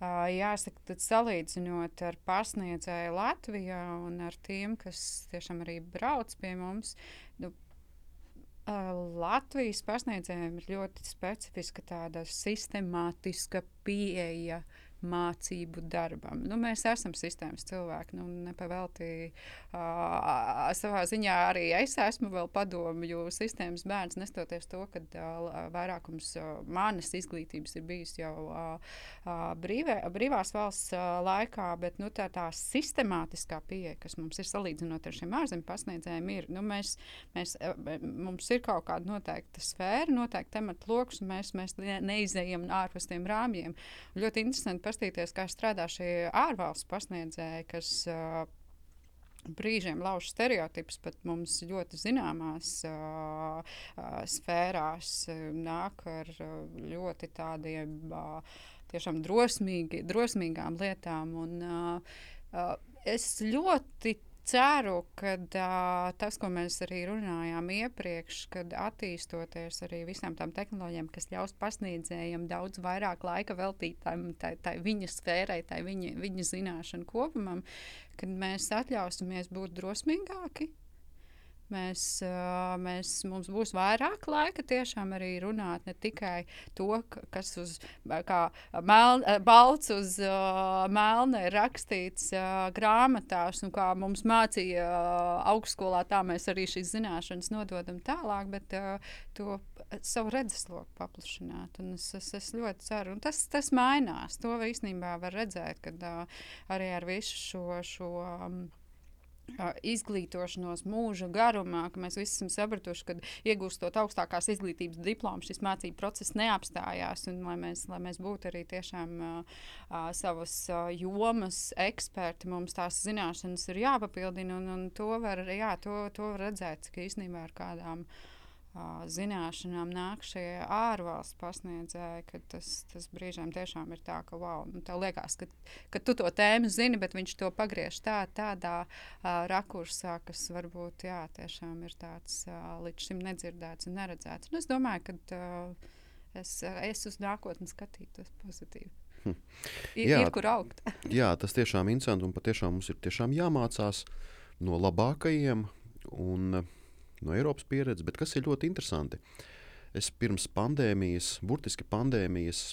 Uh, jāsaka, tad salīdzinot ar pasniedzēju Latvijā un ar tiem, kas tiešām arī brauc pie mums, nu, uh, Latvijas pasniedzējiem ir ļoti specifiska tāda sistemātiska pieeja mācību darbam. Nu, mēs esam sistēmas cilvēki. Nu, nepavēlti uh, savā ziņā arī es esmu vēl padomju sistēmas bērns, nestoties to, ka uh, vairākums uh, manas izglītības ir bijis jau uh, uh, brīvē, brīvās valsts uh, laikā, bet nu, tā, tā sistemātiskā pieeja, kas mums ir salīdzinot ar šiem ārzemju pasniedzējiem, ir, nu, mēs, mēs, mums ir kaut kāda noteikta sfēra, noteikta temata lokus, un mēs, mēs ne- neizejam ārpus tiem rāmjiem. Ļoti interesanti pastīties, kā strādā šie ārvalstu pasniedzēji, kas uh, brīžiem lauž stereotipus, pat mums ļoti zināmās uh, sfērās nāk ar ļoti tādiem uh, tiešām drosmīgi, drosmīgām lietām. Un, uh, es ļoti ceru, ka uh, tas, ko mēs arī runājām iepriekš, kad attīstoties arī visām tām tehnoloģijām, kas ļaus pasniedzējiem daudz vairāk laika veltīt tam, tai, tai viņa sfērai, tai viņa, viņa zināšanu kopumam, kad mēs atļausimies būt drosmīgāki. Mēs, mēs, mums būs vairāk laika tiešām arī runāt ne tikai to, ka- kas uz meln, balts uz melna ir rakstīts grāmatās, un kā mums mācīja augstskolā, tā mēs arī šīs zināšanas nododam tālāk, bet to savu redzesloku paplašināt. Un es, es, es ļoti ceru, un tas, tas mainās. To īstenībā var redzēt, kad arī ar visu šo. šo um, izglītošanos mūža garumā, ka mēs visi esam sapratuši, ka iegūstot augstākās izglītības diplomu, šis mācību process neapstājās. Un, lai, mēs, lai mēs būtu arī tiešām uh, savas uh, jomas eksperti, mums tās zināšanas ir jāpapildina, un, un to, var, jā, to, to var redzēt, ka īstenībā ar kādām uh, zināšanām nāk šie ārvalstu pasniedzēji, ka tas, tas brīžiem tiešām ir tā, ka wow, nu, tev liekas, ka, ka tu to tēmu zini, bet viņš to pagriež tā, tādā uh, rakursā, kas varbūt jā, tiešām ir tāds uh, līdz šim nedzirdēts un neredzēts. Un es domāju, ka uh, es, es uz nākotni skatītos pozitīvi. Hm. Ir, jā, ir kur augt. jā, tas tiešām ir interesanti un patiešām mums ir jāmācās no labākajiem. Un, uh, no Eiropas pieredzes, bet kas ir ļoti interesanti. Es pirms pandēmijas, burtiski pandēmijas,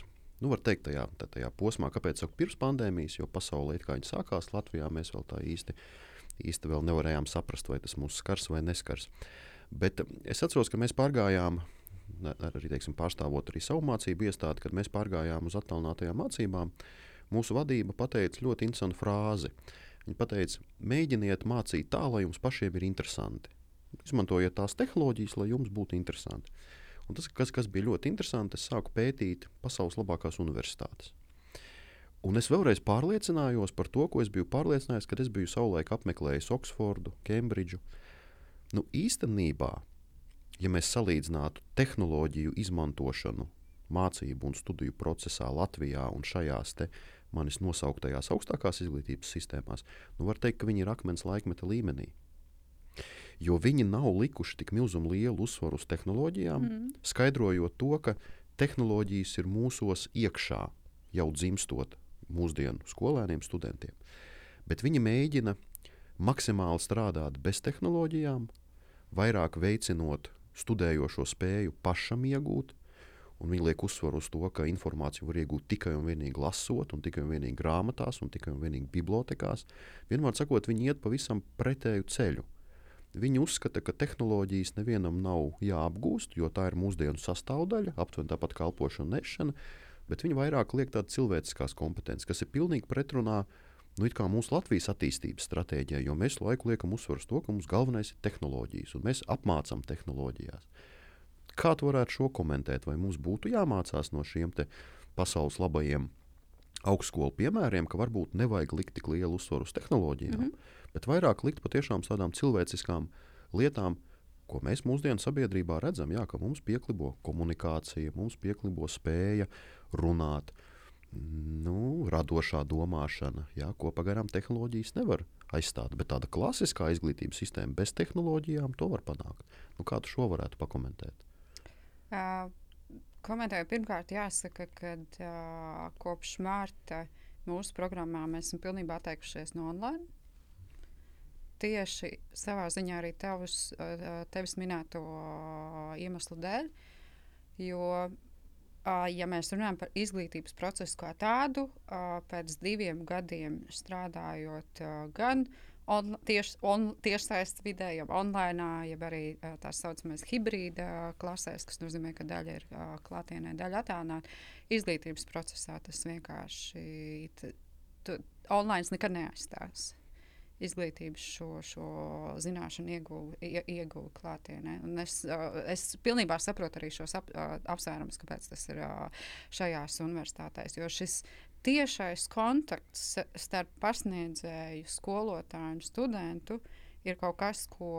nu, var teikt, tajā, tajā posmā, kāpēc saku pirms pandēmijas, jo pasaulē it kā viņa sākās Latvijā, mēs vēl tā īsti, īsti vēl nevarējām saprast, vai tas mūs skars vai neskars. Bet es atceros, ka mēs pārgājām, arī teiksim, pārstāvot arī savu mācību iestādi, kad mēs pārgājām uz attālinātajām mācībām. Mūsu vadība pateica ļoti interesantu frāzi. Viņa teica, mēģiniet mācīt tā, lai jums pašiem ir interesanti. Izmantojiet tās tehnoloģijas, lai jums būtu interesanti. Un tas, kas, kas bija ļoti interesanti, es sāku pētīt pasaules labākās universitātes. Un es vēlreiz pārliecinājos par to, ko es biju pārliecinājies, kad es biju savulaik apmeklējis Oksfordu, Kembridžu. Nu, īstenībā, ja mēs salīdzinātu tehnoloģiju izmantošanu mācību un studiju procesā Latvijā un šajās manis nosauktajās augstākās izglītības sistēmās, nu var teikt, ka viņi ir akmens laikmeta līmenī jo viņi nav likuši tik milzumu lielu uzsvaru uz tehnoloģijām, mm. skaidrojot to, ka tehnoloģijas ir mūsos iekšā, jau dzimstot mūsdienu skolēniem, studentiem. Bet viņi mēģina maksimāli strādāt bez tehnoloģijām, vairāk veicinot studējošo spēju pašam iegūt. Un viņi liek uzsvaru uz to, ka informāciju var iegūt tikai un vienīgi lasot, un tikai un vienīgi grāmatās, un tikai un vienīgi bibliotekās. Vienmēr sakot, viņi iet pavisam pretēju ceļu. Viņi uzskata, ka tehnoloģijas nevienam nav jāapgūst, jo tā ir mūsdienu sastāvdaļa, aptuveni tāpat kā elpošana un nešana, bet viņi vairāk liek tādas cilvēciskās kompetences, kas ir pilnīgi pretrunā nu, mūsu Latvijas attīstības stratēģijai, jo mēs laiku liekam uzsvaru uz to, ka mums galvenais ir tehnoloģijas, un mēs apmācām tehnoloģijās. Kā tu varētu šo komentēt? Vai mums būtu jāmācās no šiem pasaules labajiem augstskolu piemēriem, ka varbūt nevajag likt tik lielu uzsvaru uz tehnoloģijām? Mm -hmm bet vairāk likt patiešām tādām cilvēciskām lietām, ko mēs mūsdienu sabiedrībā redzam, jā, ka mums pieklibo komunikācija, mums pieklibo spēja runāt, nu, radošā domāšana, jā, ko pagaidām tehnoloģijas nevar aizstāt. Bet tāda klasiskā izglītības sistēma bez tehnoloģijām to var panākt. Nu, kā tu šo varētu pakomentēt? Uh, komentēju, pirmkārt, jāsaka, ka uh, kopš mārta mūsu programmā mēs esam pilnībā atteikušies no online tieši savā ziņā arī tavus, tevis minēto iemeslu dēļ. Jo, ja mēs runājam par izglītības procesu kā tādu, pēc diviem gadiem strādājot gan on, tieši, on, tiešsaistes vidē, jau online, jeb arī tā saucamais hibrīda klasēs, kas nozīmē, ka daļa ir klātienē, daļa attālināta. Izglītības procesā tas vienkārši tu, online nekad neaizstās izglītības šo, šo zināšanu ieguvi, ieguvi klātienē. Un es, es pilnībā saprotu arī šos ap, apsvērumus, kāpēc tas ir šajās universitātēs. Jo šis tiešais kontakts starp pasniedzēju, skolotāju un studentu ir ir kaut kas, ko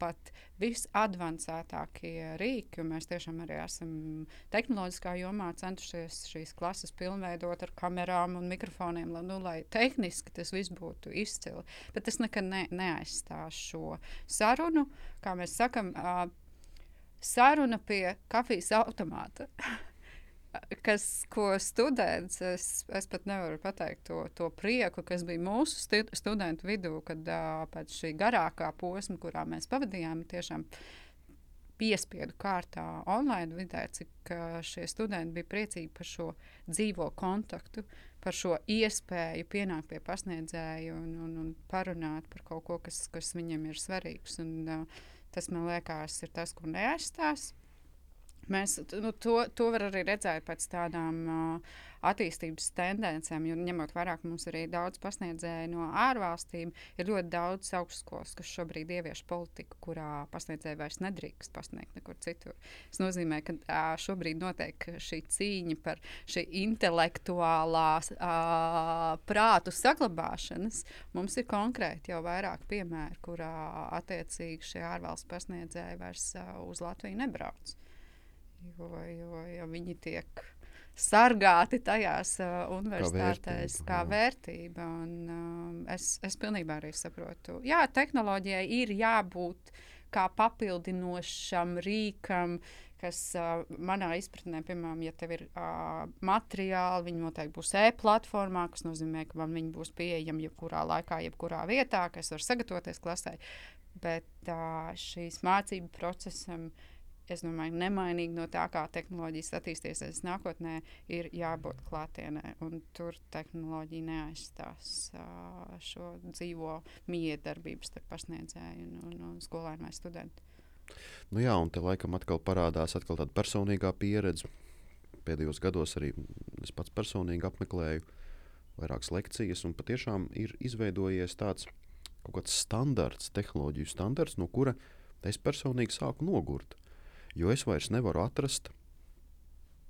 pat visadvancētākie rīki, un mēs tiešām arī esam tehnoloģiskā jomā centušies šīs klases pilnveidot ar kamerām un mikrofoniem, lai, nu, lai tehniski tas viss būtu izcili. Bet tas nekad ne, neaizstās šo sarunu, kā mēs sakam, saruna pie kafijas automāta. kas, ko students, es, es pat nevaru pateikt to, to prieku, kas bija mūsu stu, studentu vidū, kad uh, pēc šī garākā posma, kurā mēs pavadījām, tiešām piespiedu kārtā online vidē, cik uh, šie studenti bija priecīgi par šo dzīvo kontaktu, par šo iespēju pienākt pie pasniedzēja un, un, un parunāt par kaut ko, kas, kas viņam ir svarīgs. Un, uh, tas man liekas, ir tas, ko neaizstās. Mēs nu, to, to varam arī redzēt pēc tādām uh, attīstības tendencēm, jo ņemot vērā, ka mums arī daudz pasniedzēju no ārvalstīm, ir ļoti daudz augstskolas, kas šobrīd ievieš politiku, kurā pasniedzēji vairs nedrīkst pasniegt nekur citur. Tas nozīmē, ka uh, šobrīd notiek šī cīņa par šī intelektuālās uh, prātu saglabāšanas. Mums ir konkrēti jau vairāk piemēri, kurā attiecīgi šie ārvalstu pasniedzēji vairs uh, uz Latviju nebrauc jo, jo, jo viņi tiek sargāti tajās uh, universitātēs kā vērtība. Kā vērtība un, um, es, es pilnībā arī saprotu. Jā, tehnoloģijai ir jābūt kā papildinošam rīkam, kas uh, manā izpratnē, piemēram, ja tev ir uh, materiāli, viņi noteikti būs e-platformā, kas nozīmē, ka man viņi būs pieejami jebkurā laikā, jebkurā vietā, ka es varu sagatavoties klasē. Bet uh, šīs mācību procesam es domāju, nemainīgi no tā, kā tehnoloģijas attīstīsies nākotnē, ir jābūt klātienē. Tur tehnoloģija neaizstās uh, šo dzīvo miedarbību starp pasniedzēju un, un, un skolēnu vai studentu. Nu jā, un te laikam atkal parādās atkal tāda personīgā pieredze. Pēdējos gados arī es pats personīgi apmeklēju vairākas lekcijas, un patiešām ir izveidojies tāds kaut kāds standarts, tehnoloģiju standarts, no kura es personīgi sāku nogurt jo es vairs nevaru atrast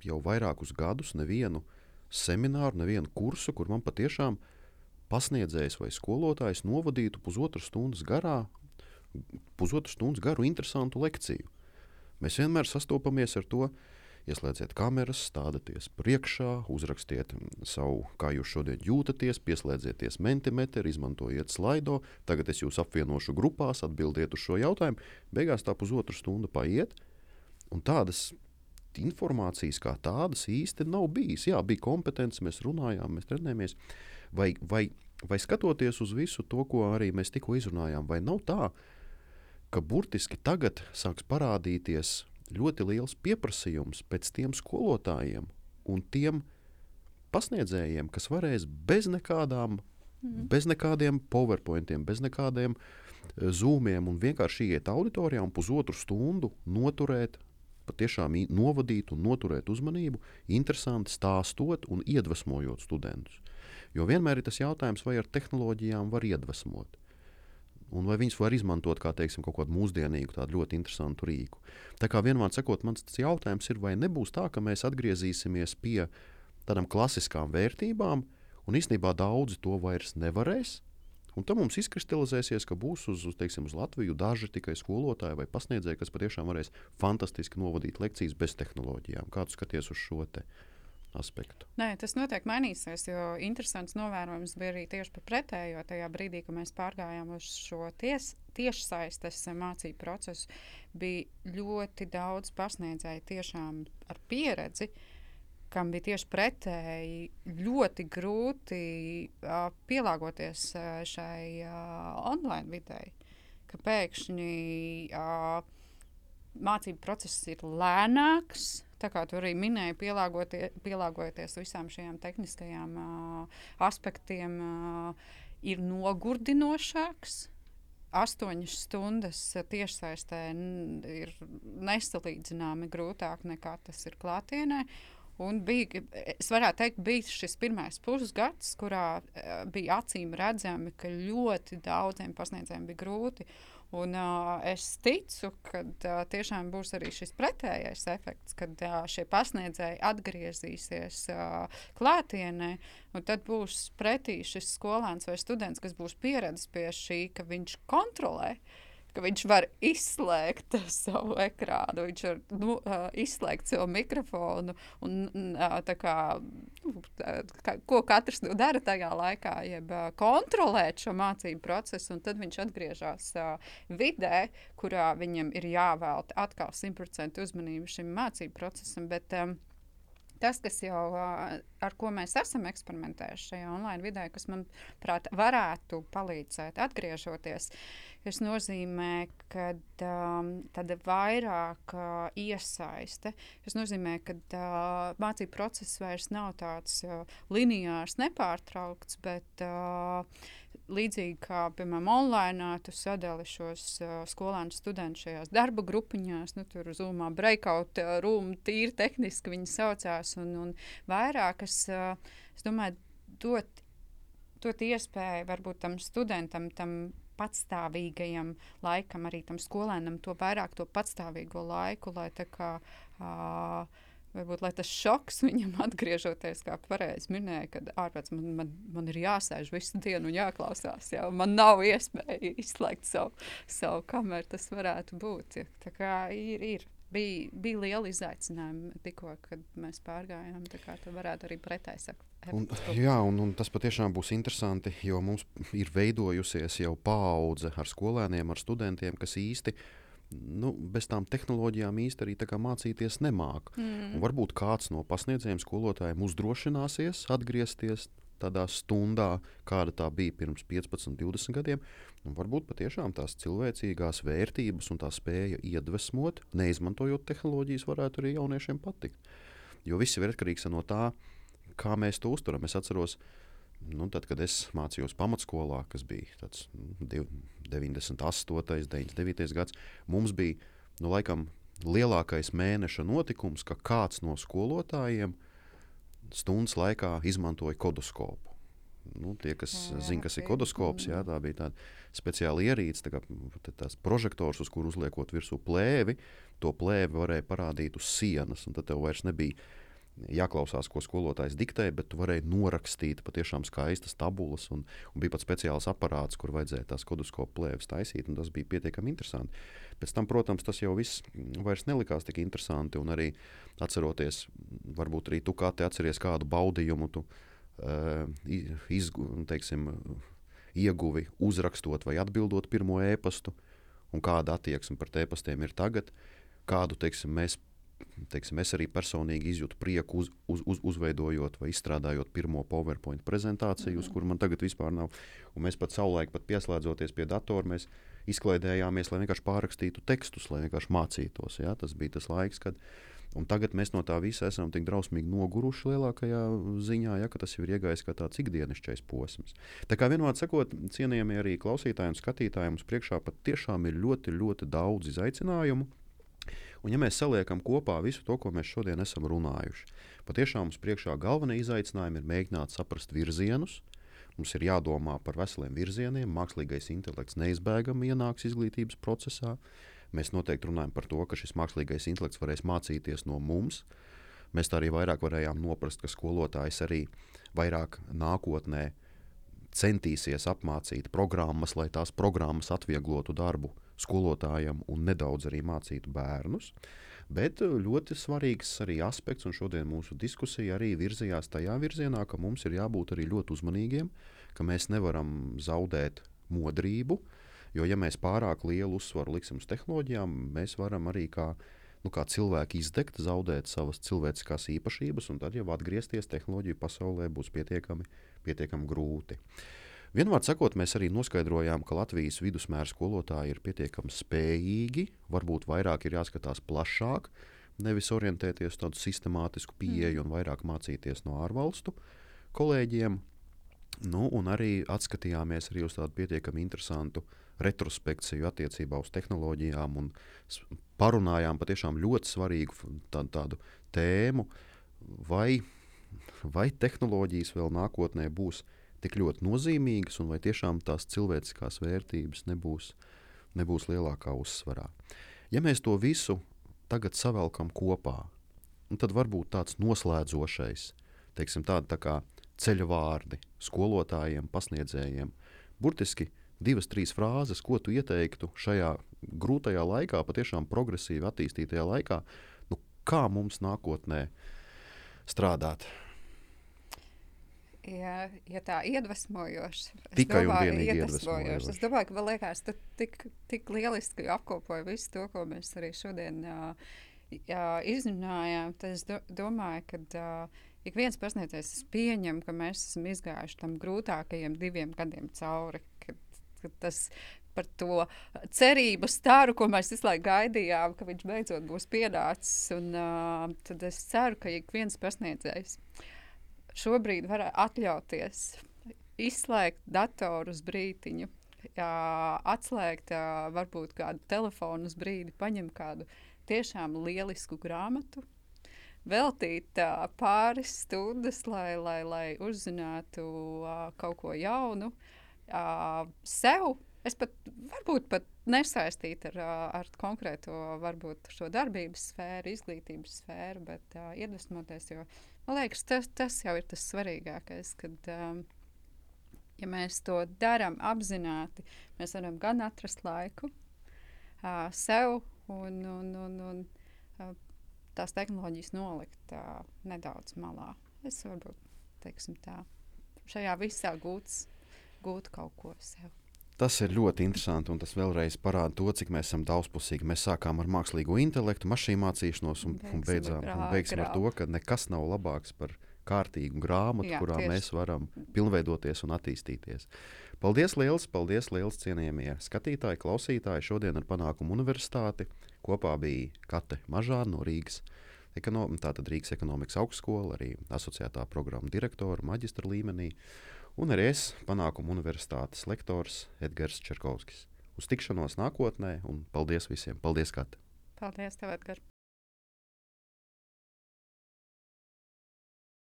jau vairākus gadus nevienu semināru, nevienu kursu, kur man patiešām pasniedzējs vai skolotājs novadītu pusotru stundas garā, pusotru stundas garu interesantu lekciju. Mēs vienmēr sastopamies ar to, ieslēdziet kameras, stādieties priekšā, uzrakstiet savu, kā jūs šodien jūtaties, pieslēdzieties mentimetru, izmantojiet slaido, tagad es jūs apvienošu grupās, atbildiet uz šo jautājumu. Beigās tā pusotra stunda paiet, Un tādas informācijas kā tādas īsti nav bijis. Jā, bija kompetence, mēs runājām, mēs trenējāmies. Vai, vai, vai skatoties uz visu to, ko arī mēs tikko izrunājām, vai nav tā, ka burtiski tagad sāks parādīties ļoti liels pieprasījums pēc tiem skolotājiem un tiem pasniedzējiem, kas varēs bez nekādām, mm. bez nekādiem PowerPointiem, bez nekādiem eh, zūmiem un vienkārši iet auditorijā un pusotru stundu noturēt patiešām novadīt un noturēt uzmanību, interesanti stāstot un iedvesmojot studentus. Jo vienmēr ir tas jautājums, vai ar tehnoloģijām var iedvesmot. Un vai viņas var izmantot kā teiksim, kaut kādu mūsdienīgu, tādu ļoti interesantu rīku. Tā kā vienmēr sakot, mans jautājums ir, vai nebūs tā, ka mēs atgriezīsimies pie tādām klasiskām vērtībām, un īstenībā daudzi to vairs nevarēs, Un tam mums izkristalizēsies, ka būs uz, uz, teiksim, uz Latviju daži tikai skolotāji vai pasniedzēji, kas patiešām varēs fantastiski novadīt lekcijas bez tehnoloģijām. Kā tu skaties uz šo aspektu? Nē, tas noteikti mainīsies, jo interesants novērojums bija arī tieši par pretējo. Tajā brīdī, kad mēs pārgājām uz šo ties, tiešsaistes mācību procesu, bija ļoti daudz pasniedzēju tiešām ar pieredzi. Uh, kam bija tieši pretēji ļoti grūti uh, pielāgoties uh, šai uh, online videi. Ka pēkšņi uh, mācību process ir lēnāks, tā kā tu arī minēji, pielāgojoties visām šiem tehniskajiem uh, aspektiem, uh, ir nogurdinošāks. Astoņas stundas tiešsaistē ir nesalīdzināmi grūtāk nekā tas ir klātienē. Un bija, es varētu teikt, bija šis pirmais pusgads, kurā uh, bija acīm redzami, ka ļoti daudziem pasniedzējiem bija grūti. Un, uh, es ticu, ka uh, tiešām būs arī šis pretējais efekts, kad uh, šie pasniedzēji atgriezīsies uh, klātienē. Tad būs pretī šis skolēns vai students, kas būs pieredzējis pie šī, ka viņš kontrolē uh, ka viņš var izslēgt savu ekrānu, viņš var nu, izslēgt savu mikrofonu un kā, nu, ko katrs nu dara tajā laikā, jeb kontrolēt šo mācību procesu, un tad viņš atgriežas vidē, kurā viņam ir jāvēlta atkal 100% uzmanību šim mācību procesam. Bet, um, tas, kas jau ar ko mēs esam eksperimentējuši šajā online vidē, kas manuprāt varētu palīdzēt atgriežoties, tas nozīmē, ka um, tāda vairāk uh, iesaiste. Tas nozīmē, ka uh, mācību process vairs nav tāds uh, lineārs, nepārtraukts, bet uh, līdzīgi kā, piemēram, online, tu sadali šos uh, skolēnu studentus šajās darba grupiņās, nu, tur zumā breakout uh, room, tīri tehniski viņi saucās, un, un vairākas, uh, es domāju, dot, dot iespēju varbūt tam studentam, tam patstāvīgajam laikam, arī tam skolēnam, to vairāk to patstāvīgo laiku, lai tā kā. Uh, Varbūt tas šoks viņam atgriežoties, kā pareizi minēja, kad ārpus man, man, man ir jāsēž visu dienu un jāklausās. Jā. Man nav iespēja izslēgt savu, savu kameru, tas varētu būt. Ja. Tā kā ir, ir. Bija, bija liela izaicinājuma tikko, kad mēs pārgājām. Tā kā tā varētu arī pretēji sakot. Un, jā, un, un tas patiešām būs interesanti, jo mums ir veidojusies jau paudze ar skolēniem, ar studentiem, kas uh, nu, bez tām tehnoloģijām īsti arī mācīties nemāk. Mm. Un varbūt kāds no pasniedzējiem, skolotājiem uzdrošināsies atgriezties tādā stundā, kāda tā bija pirms 15, 20 gadiem. Un varbūt patiešām tās cilvēcīgās vērtības un tā spēja iedvesmot, neizmantojot tehnoloģijas, varētu arī jauniešiem patikt. Jo viss ir atkarīgs no tā, kā mēs to uztveram. Es atceros, ka Nu, tad, kad es mācījos pamatskolā, kas bija tāds, nu, 98, 99 gads, mums bija nu, laikam, lielākais mēneša notikums, ka kāds no skolotājiem stundas laikā izmantoja kodoskopu. Nu, tie, kas zina, kas ir kodoskops, jā, tā bija tāda speciāla ierīce, tā kā, tās prožektors, uz kuru uzliekot virsū plēvi, to plēvi varēja parādīt uz sienas, tad tev vairs nebija jāklausās, ko skolotājs diktēja, bet tu varēji norakstīt patiešām skaistas tabulas. Un, un bija pat speciāls aparāts, kur vajadzēja tās kodoskopu plēves taisīt, un tas bija pietiekami interesanti. Pēc tam, protams, tas jau viss vairs nelikās tik interesanti. Un arī atceroties, varbūt arī tu kā te atceries kādu baudījumu, tu uh, izgu, teiksim, ieguvi uzrakstot vai atbildot pirmo ēpastu, un kāda attieksme pret ēpastiem ir tagad. Kādu teiksim, mēs teiksim, es arī personīgi izjūtu prieku, uz, uz, uz, uzveidojot vai izstrādājot pirmo PowerPoint prezentāciju, uz kuru man tagad vispār nav. Un mēs pat savulaik, pat pieslēdzoties pie datora, mēs izklaidējāmies, lai vienkārši pārrakstītu tekstus, lai vienkārši mācītos. Ja? Tas bija tas laiks, kad. Un tagad mēs no tā visa esam tik drausmīgi noguruši lielākajā ziņā, ja, ka tas jau ir iegājis kā tāds ikdienišķais posms. Tā kā vienmēr sakot, cienījamie arī klausītāji un skatītāji, mums priekšā pat tiešām ir ļoti, ļoti daudz izaicinājumu. Un, ja mēs saliekam kopā visu to, ko mēs šodien esam runājuši, patiešām mums priekšā galvenie izaicinājumi ir mēģināt saprast virzienus. Mums ir jādomā par veseliem virzieniem. Mākslīgais intelekts neizbēgami ienāks izglītības procesā. Mēs noteikti runājam par to, ka šis mākslīgais intelekts varēs mācīties no mums. Mēs tā arī vairāk varējām noprast, ka skolotājs arī vairāk nākotnē centīsies apmācīt programmas, lai tās programmas atvieglotu darbu skolotājam un nedaudz arī mācītu bērnus. Bet uh, ļoti svarīgs arī aspekts, un šodien mūsu diskusija arī virzījās tajā virzienā, ka mums ir jābūt arī ļoti uzmanīgiem, ka mēs nevaram zaudēt modrību. Jo, ja mēs pārāk lielu uzsvaru liksim uz tehnoloģijām, mēs varam arī kā, nu, kā cilvēki izdegt, zaudēt savas cilvēciskās īpašības, un tad jau atgriezties tehnoloģiju pasaulē būs pietiekami, pietiekami grūti. Uh, Vienmēr sakot, mēs arī noskaidrojām, ka Latvijas vidusmēra skolotāji ir pietiekami spējīgi, varbūt vairāk ir jāskatās plašāk, nevis orientēties tādu sistemātisku pieeju mm. un vairāk mācīties no ārvalstu kolēģiem. Nu, un arī atskatījāmies arī uz tādu pietiekami interesantu retrospekciju attiecībā uz tehnoloģijām un parunājām patiešām ļoti svarīgu tādu, tādu tēmu, vai, vai tehnoloģijas vēl nākotnē būs tik ļoti nozīmīgas, un vai tiešām tās cilvēciskās vērtības nebūs, nebūs lielākā uzsvarā. Ja mēs to visu tagad savelkam kopā, tad varbūt tāds noslēdzošais, teiksim, tāda tā kā ceļa vārdi skolotājiem, pasniedzējiem, burtiski divas, trīs frāzes, ko tu ieteiktu šajā grūtajā laikā, patiešām progresīvi attīstītajā laikā, nu, kā mums nākotnē strādāt ja, ja tā iedvesmojoši. Tikai un vienīgi iedvesmojoši. Es domāju, ka man liekas, tu tik, tik lieliski apkopoji visu to, ko mēs arī šodien uh, izrunājām. Tad es do, domāju, ka uh, ik viens pasniedzējs pieņem, ka mēs esam izgājuši tam grūtākajiem diviem gadiem cauri. Kad, kad tas par to cerību staru, ko mēs visu laiku gaidījām, ka viņš beidzot būs pienācis. Un, uh, tad es ceru, ka ik viens pasniedzējs šobrīd var atļauties izslēgt datoru uz brītiņu. Jā, atslēgt jā, varbūt kādu telefonu uz brīdi, paņemt kādu tiešām lielisku grāmatu, veltīt uh, pāris stundas, lai, lai, lai uzzinātu uh, kaut ko jaunu uh, sev. Es pat varbūt pat nesaistītu ar, ar konkrēto varbūt, šo darbības sfēru, izglītības sfēru, bet uh, iedvesmoties. Jo, man liekas, tas, tas jau ir tas svarīgākais. Kad, um, ja mēs to darām apzināti, mēs varam gan atrast laiku uh, sev un, un, un, un uh, tās tehnoloģijas nolikt uh, nedaudz malā. Es varbūt teiksim, tā, šajā visā gūts, gūt kaut ko sev. Tas ir ļoti interesanti, un tas vēlreiz parāda to, cik mēs esam daudzpusīgi. Mēs sākām ar mākslīgo intelektu, mašīnu mācīšanos, un, un beidzām un beigsim ar to, ka nekas nav labāks par kārtīgu grāmatu, Jā, kurā tieši. mēs varam pilnveidoties un attīstīties. Paldies liels, paldies liels cienījamie skatītāji, klausītāji. Šodien ar panākumu universitāti kopā bija Kate Mažāna no Rīgas. Ekonom, tātad Rīgas ekonomikas augstskola, arī asociētā programma direktora maģistra līmenī un arī es, panākumu universitātes lektors Edgars Čerkovskis. Uz tikšanos nākotnē, un paldies visiem! Paldies, Kate! Paldies, tev, Edgars!